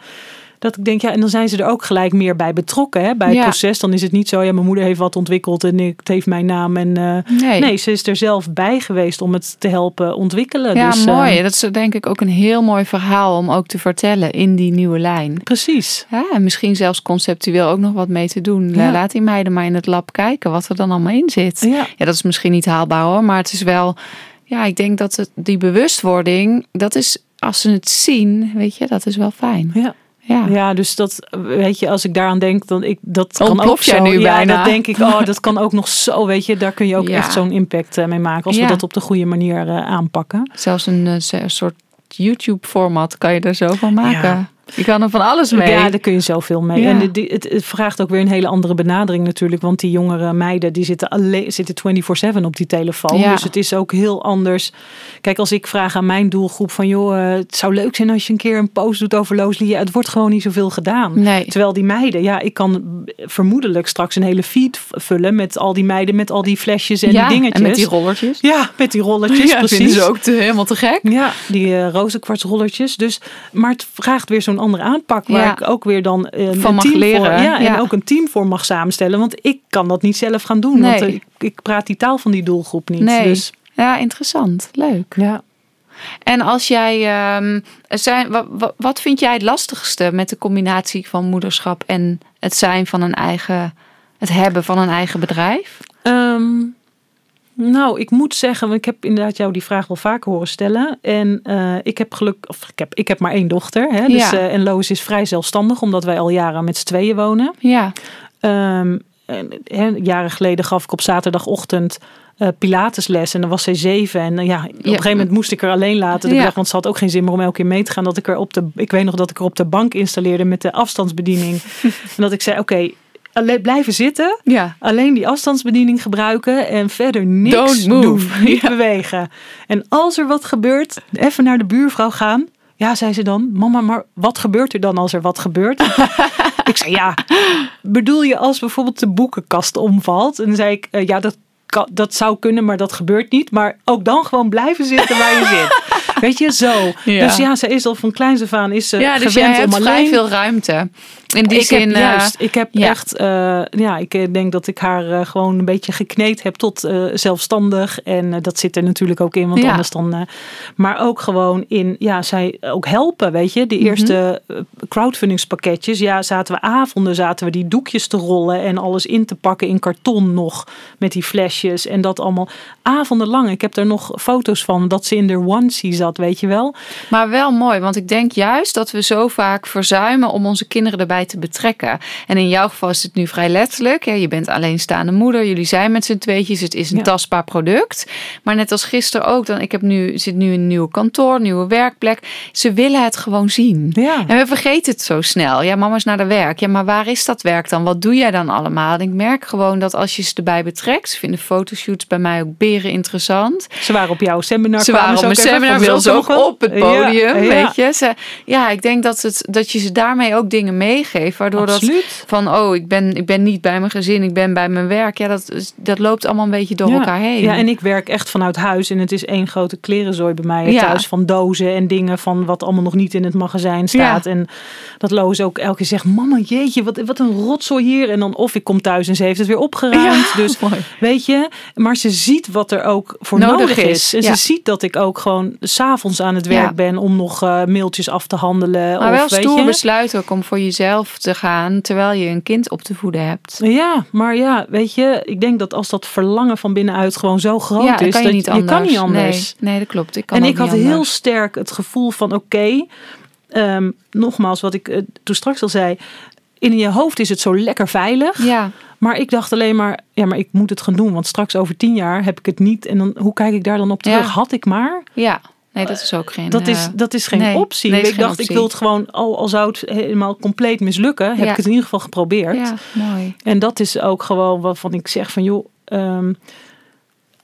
Dat ik denk, ja, en dan zijn ze er ook gelijk meer bij betrokken hè, bij het Ja. proces. Dan is het niet zo, ja, mijn moeder heeft wat ontwikkeld en ik, het heeft mijn naam. En, eh, Nee. Nee, ze is er zelf bij geweest om het te helpen ontwikkelen. Ja, dus, eh, mooi. Dat is denk ik ook een heel mooi verhaal om ook te vertellen in die nieuwe lijn. precies. Ja, en misschien zelfs conceptueel ook nog wat mee te doen. Ja. Laat die meiden maar in het lab kijken wat er dan allemaal in zit. Ja. Ja, dat is misschien niet haalbaar hoor, maar het is wel. Ja, ik denk dat het, die bewustwording, dat is als ze het zien, weet je, dat is wel fijn. Ja. Ja, Ja, dus dat weet je, als ik daaraan denk, dan ik dat kan Ontplof ook zo. nu ja, bijna. dat denk ik. Oh, dat kan ook nog zo. Weet je, daar kun je ook Ja. echt zo'n impact eh, mee maken als Ja. we dat op de goede manier eh, aanpakken. Zelfs een eh, zo- soort YouTube-format kan je er zo van maken. Ja. Je kan er van alles mee. Ja, daar kun je zoveel mee. Ja. En het, het vraagt ook weer een hele andere benadering natuurlijk. Want die jongere meiden die zitten, alleen, zitten 24-7 op die telefoon. Ja. Dus het is ook heel anders. Kijk, als ik vraag aan mijn doelgroep van... joh, eh, het zou leuk zijn als je een keer een post doet over Looslie. Ja, het wordt gewoon niet zoveel gedaan. Nee. Terwijl die meiden, ja, ik kan vermoedelijk straks een hele feed vullen... met al die meiden, met al die flesjes en ja, die dingetjes. en met die rollertjes. Ja, met die rolletjes, Ja, precies. vinden ze ook te, helemaal te gek. Ja, die uh, rozenkwartsrolletjes. Dus, maar het vraagt weer zo'n andere aanpak. Waar Ja. ik ook weer dan een, Van een mag team leren, voor, ja, en ook een team voor mag samenstellen. Want ik kan dat niet zelf gaan doen. Want Nee. eh, ik, ik praat die taal van die doelgroep niet. Nee. Dus, Ja, interessant. Leuk. ja. En als jij, ehm, zijn, wat, wat, wat vind jij het lastigste met de combinatie van moederschap en het zijn van een eigen, het hebben van een eigen bedrijf? Ehm, nou, ik moet zeggen, want ik heb inderdaad jou die vraag wel vaker horen stellen. En eh, ik heb geluk, of ik heb, ik heb maar één dochter. Hè, dus, Ja. eh, en Lois is vrij zelfstandig, omdat wij al jaren met z'n tweeën wonen. Ja, Ehm, en, hè, jaren geleden gaf ik op zaterdagochtend eh, Pilatesles en dan was zij zeven. En ja, op een gegeven moment moest ik er alleen laten. Ja. Ik dacht, want ze had ook geen zin meer om elke keer mee te gaan. Dat ik er op de, ik weet nog dat ik er op de bank installeerde met de afstandsbediening. en dat ik zei, oké, alleen blijven zitten. ja. Alleen die afstandsbediening gebruiken en verder niks Don't move. doen. Niet Ja. bewegen. En als er wat gebeurt, even naar de buurvrouw gaan. Ja, zei ze dan. Mama, maar wat gebeurt er dan als er wat gebeurt? ik zei, ja, bedoel je als bijvoorbeeld de boekenkast omvalt? En dan zei ik, eh, ja, dat, dat zou kunnen, maar dat gebeurt niet. Maar ook dan gewoon blijven zitten waar je zit. Weet je, zo. Ja. Dus ja, ze is al van kleins af aan is ze ja dus gewend jij hebt om vrij veel ruimte. In die ik zin, heb eh, juist, ik heb ja. echt, eh, ja, ik eh, denk dat ik haar gewoon een beetje gekneed heb tot zelfstandig. En dat zit er natuurlijk ook in, want Ja. anders dan. maar ook gewoon in, ja, zij ook helpen, weet je. De Mhm. eerste eh, crowdfundingspakketjes, ja, zaten we avonden, zaten we die doekjes te rollen en alles in te pakken in karton nog met die flesjes en dat allemaal avondenlang. Ik heb daar nog foto's van dat ze in de onesie zat, weet je wel. Maar wel mooi, want ik denk juist dat we zo vaak verzuimen om onze kinderen erbij bij te betrekken. En in jouw geval is het nu vrij letterlijk. Ja, je bent alleenstaande moeder. Jullie zijn met z'n tweetjes. Het is een Ja. tastbaar product. Maar net als gisteren ook. Dan, ik heb nu, zit nu in een nieuwe kantoor, nieuwe werkplek. Ze willen het gewoon zien. Ja. En we vergeten het zo snel. Ja, mama is naar de werk. Ja, maar waar is dat werk dan? Wat doe jij dan allemaal? En ik merk gewoon dat als je ze erbij betrekt. Ze vinden fotoshoots bij mij ook beren interessant. Ze waren op jouw seminar. Ze waren op mijn seminar, wil ze ook op het podium, ja. weet je. Ze, ja, ik denk dat, het, dat je ze daarmee ook dingen meegeeft. Waardoor dat van, oh, ik ben, ik ben niet bij mijn gezin, ik ben bij mijn werk. Ja, dat, dat loopt allemaal een beetje door ja. elkaar heen. Ja, en ik werk echt vanuit huis. En het is één grote klerenzooi bij mij Ja. thuis. Van dozen en dingen van wat allemaal nog niet in het magazijn staat. En dat Loos ook elke keer zegt, mama jeetje, wat, wat een rotzooi hier. En dan of ik kom thuis en ze heeft het weer opgeruimd. Dus mooi. weet je, maar ze ziet wat er ook voor Nodig nodig, is. En ze ziet dat ik ook gewoon s'avonds aan het werk ben om nog eh, mailtjes af te handelen. Maar of, wel weet stoer je. besluit ook om voor jezelf te gaan terwijl je een kind op te voeden hebt. Ja, maar ja, weet je, ik denk dat als dat verlangen van binnenuit gewoon zo groot ja, is, kan je dat niet je anders. kan niet anders. Nee, nee dat klopt. Ik kan en ik had heel sterk het gevoel van oké, ehm, nogmaals wat ik eh, toen straks al zei, in je hoofd is het zo lekker veilig. Ja, Maar ik dacht alleen maar, ja, maar ik moet het gaan doen, want straks over tien jaar heb ik het niet en dan hoe kijk ik daar dan op terug? Ja. Had ik maar. ja. Nee, dat is ook geen... Dat is, eh, dat is geen nee, optie. nee, is ik geen dacht, ik wil het gewoon, al, al zou het helemaal compleet mislukken, heb Ja. ik het in ieder geval geprobeerd. Ja, mooi. En dat is ook gewoon waarvan ik zeg van joh, ehm,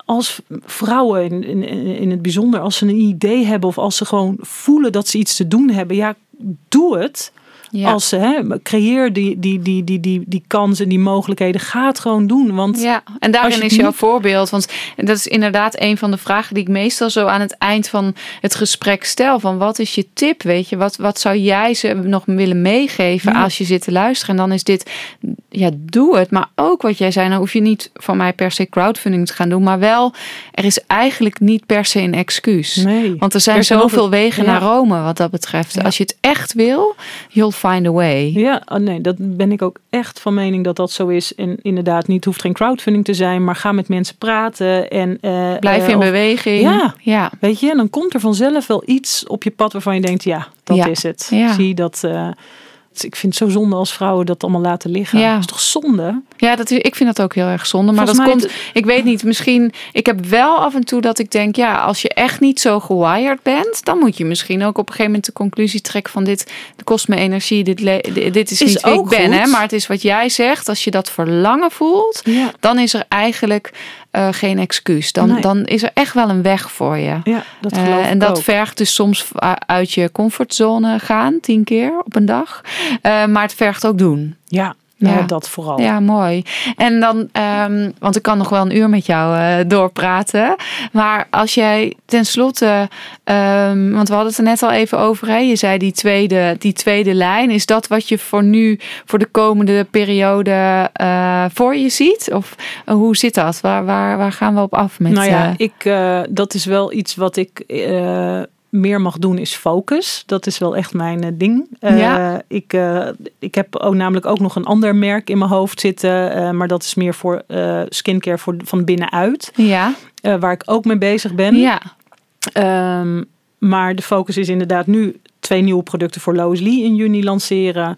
als vrouwen in, in, in het bijzonder, als ze een idee hebben of als ze gewoon voelen dat ze iets te doen hebben, ja, doe het. Ja. Als ze hè, creëer die, die, die, die, die, die kansen, die mogelijkheden, ga het gewoon doen. Want Ja, en daarin je is jouw niet- voorbeeld. Want dat is inderdaad een van de vragen die ik meestal zo aan het eind van het gesprek stel. Van wat is je tip? Weet je, wat, wat zou jij ze nog willen meegeven Ja. als je zit te luisteren? En dan is dit, ja, doe het. Maar ook wat jij zei, nou hoef je niet van mij per se crowdfunding te gaan doen. Maar wel, er is eigenlijk niet per se een excuus. nee. Want er zijn Er zoveel wegen ja. naar Rome wat dat betreft. Als je het echt wil, you'll find a way. Ja, oh nee, dat ben ik ook echt van mening dat dat zo is. En inderdaad, niet hoeft geen crowdfunding te zijn, maar ga met mensen praten en eh, Blijf eh, in of- beweging. Ja. ja. Weet je, en dan komt er vanzelf wel iets op je pad waarvan je denkt, ja, dat Ja. is het. Ja. Zie dat. Ik vind het zo zonde als vrouwen dat allemaal laten liggen. Ja. Dat is toch zonde? Ja, dat ik vind dat ook heel erg zonde. Maar Volgens dat komt, ik weet niet, misschien, ik heb wel af en toe dat ik denk, ja, als je echt niet zo gewired bent, dan moet je misschien ook op een gegeven moment de conclusie trekken van dit kost me energie, dit, dit is, Is niet wie ik ben. Hè? Maar het is wat jij zegt, als je dat verlangen voelt, Ja. dan is er eigenlijk eh, geen excuus. Dan, Nee. dan is er echt wel een weg voor je. Ja, dat Eh, geloof en dat ook. vergt dus soms uit je comfortzone gaan, tien keer op een dag. Eh, maar het vergt ook doen. Ja, nou, Ja. dat vooral. Ja, mooi. En dan, ehm, want ik kan nog wel een uur met jou eh, doorpraten. Maar als jij tenslotte, ehm, want we hadden het er net al even over. Hè? Je zei die tweede, die tweede lijn. Is dat wat je voor nu, voor de komende periode eh, voor je ziet? Of eh, hoe zit dat? Waar, waar, waar gaan we op af met? nou ja, eh, ik, eh, dat is wel iets wat ik eh, meer mag doen, is focus. Dat is wel echt mijn eh, ding. Eh, ik, eh, ik heb ook namelijk ook nog een ander merk in mijn hoofd zitten. maar dat is meer voor skincare voor, van binnenuit. ja, waar ik ook mee bezig ben. ja, Ehm, maar de focus is inderdaad nu twee nieuwe producten voor Lois Lee in juni lanceren.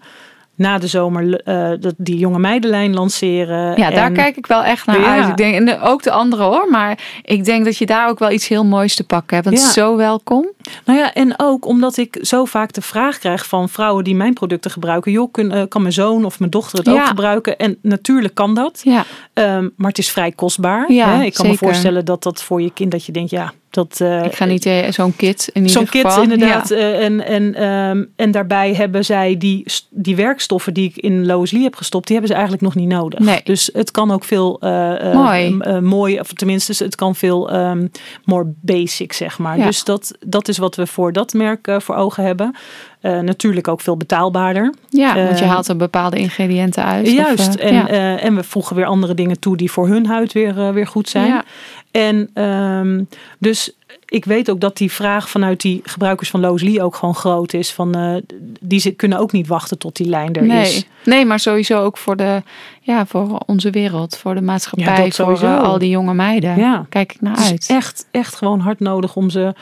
Na de zomer eh, dat die jonge meidenlijn lanceren. ja, daar kijk ik wel echt naar Ja. uit. Ik denk, en ook de andere hoor. Maar ik denk dat je daar ook wel iets heel moois te pakken hebt. Ja. is zo welkom. Nou ja, en ook omdat ik zo vaak de vraag krijg van vrouwen die mijn producten gebruiken. Joh, kun, eh, kan mijn zoon of mijn dochter het Ja. ook gebruiken? En natuurlijk kan dat. Ja. Ehm, maar het is vrij kostbaar. Ja, hè? Ik kan me voorstellen dat dat voor je kind, dat je denkt, ja, dat... eh, Ik ga niet eh, zo'n kit in ieder Zo'n kit inderdaad. Ja. eh, En, en, ehm, en daarbij hebben zij die, die werkstoffen die ik in Lois Lee heb gestopt, die hebben ze eigenlijk nog niet nodig. Nee. Dus het kan ook veel Mooi. mooi, of tenminste, het kan veel ehm more basic, zeg maar. Ja. Dus dat, dat is wat we voor dat merk voor ogen hebben. Eh, natuurlijk ook veel betaalbaarder. Ja, want je Eh, haalt er bepaalde ingrediënten uit. Juist. eh, en, ja. en we voegen weer andere dingen toe die voor hun huid weer, weer goed zijn. Ja. En ehm, dus ik weet ook dat die vraag vanuit die gebruikers van Loos Lee ook gewoon groot is. Van, die ze kunnen ook niet wachten tot die lijn er nee. is. nee, maar sowieso ook voor, de, ja, voor onze wereld, voor de Ja, maatschappij, dat voor sowieso. al die jonge meiden. Ja. Kijk ik naar Het is uit. echt, echt gewoon hard nodig om ze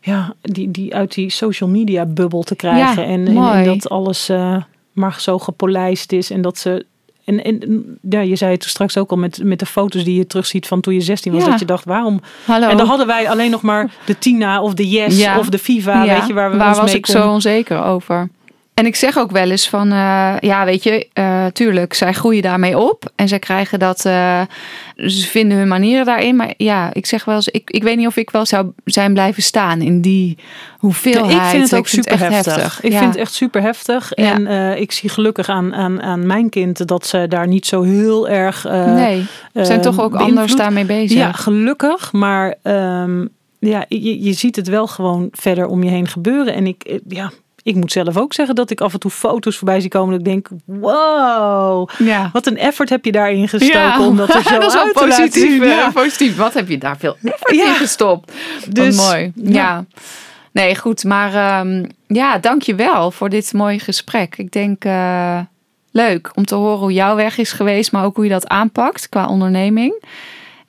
ja, die, die uit die social media bubbel te krijgen. Ja, en, en, dat alles. eh, maar zo gepolijst is. En dat ze. En, en ja, je zei het straks ook al met, met de foto's die je terugziet van toen je 16 was. Ja. Dat je dacht, waarom? Hallo. En dan hadden wij alleen nog maar de Tina of de Yes Ja. of de Viva. Weet je, waar we waar ons was mee ik zo onzeker over? En ik zeg ook wel eens van, eh, ja, weet je, eh, tuurlijk, zij groeien daarmee op en zij krijgen dat, eh, ze vinden hun manieren daarin. Maar ja, ik zeg wel eens, ik, ik weet niet of ik wel zou zijn blijven staan in die Ja, hoeveelheid. ik vind het ook super heftig. Ik Ja. vind het echt super heftig. Ja. En ik zie gelukkig aan, aan, aan mijn kind dat ze daar niet zo heel erg. nee, ze zijn toch ook beïnvloed. anders daarmee bezig. Ja, gelukkig. Maar ehm, ja, je, je ziet het wel gewoon verder om je heen gebeuren. En ik, ja, ik moet zelf ook zeggen dat ik af en toe foto's voorbij zie komen. Dat ik denk, wow, ja. wat een effort heb je daarin gestoken om dat er zo dat is wel positief. Ja. positief. Wat heb je daar veel effort Ja. in gestopt? Dus, Dus, mooi. ja. Ja. Nee, goed. Maar ehm, ja, dank je wel voor dit mooie gesprek. Ik denk eh, leuk om te horen hoe jouw weg is geweest, maar ook hoe je dat aanpakt qua onderneming.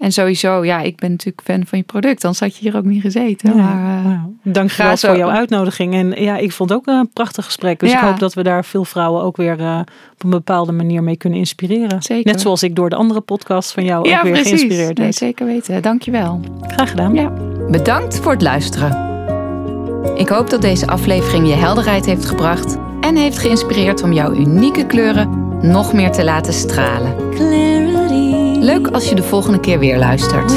En sowieso, ja, ik ben natuurlijk fan van je product. Dan had je hier ook niet gezeten. Ja, Maar, eh, nou, Dank je wel voor jouw uitnodiging. En ja, ik vond het ook een prachtig gesprek. Dus Ja. ik hoop dat we daar veel vrouwen ook weer eh, op een bepaalde manier mee kunnen inspireren. Zeker. Net zoals ik door de andere podcast van jou ja, ook weer precies. geïnspireerd Nee, werd. zeker weten. Dank je wel. Graag gedaan. Ja. Bedankt voor het luisteren. Ik hoop dat deze aflevering je helderheid heeft gebracht en heeft geïnspireerd om jouw unieke kleuren nog meer te laten stralen. Leuk als je de volgende keer weer luistert.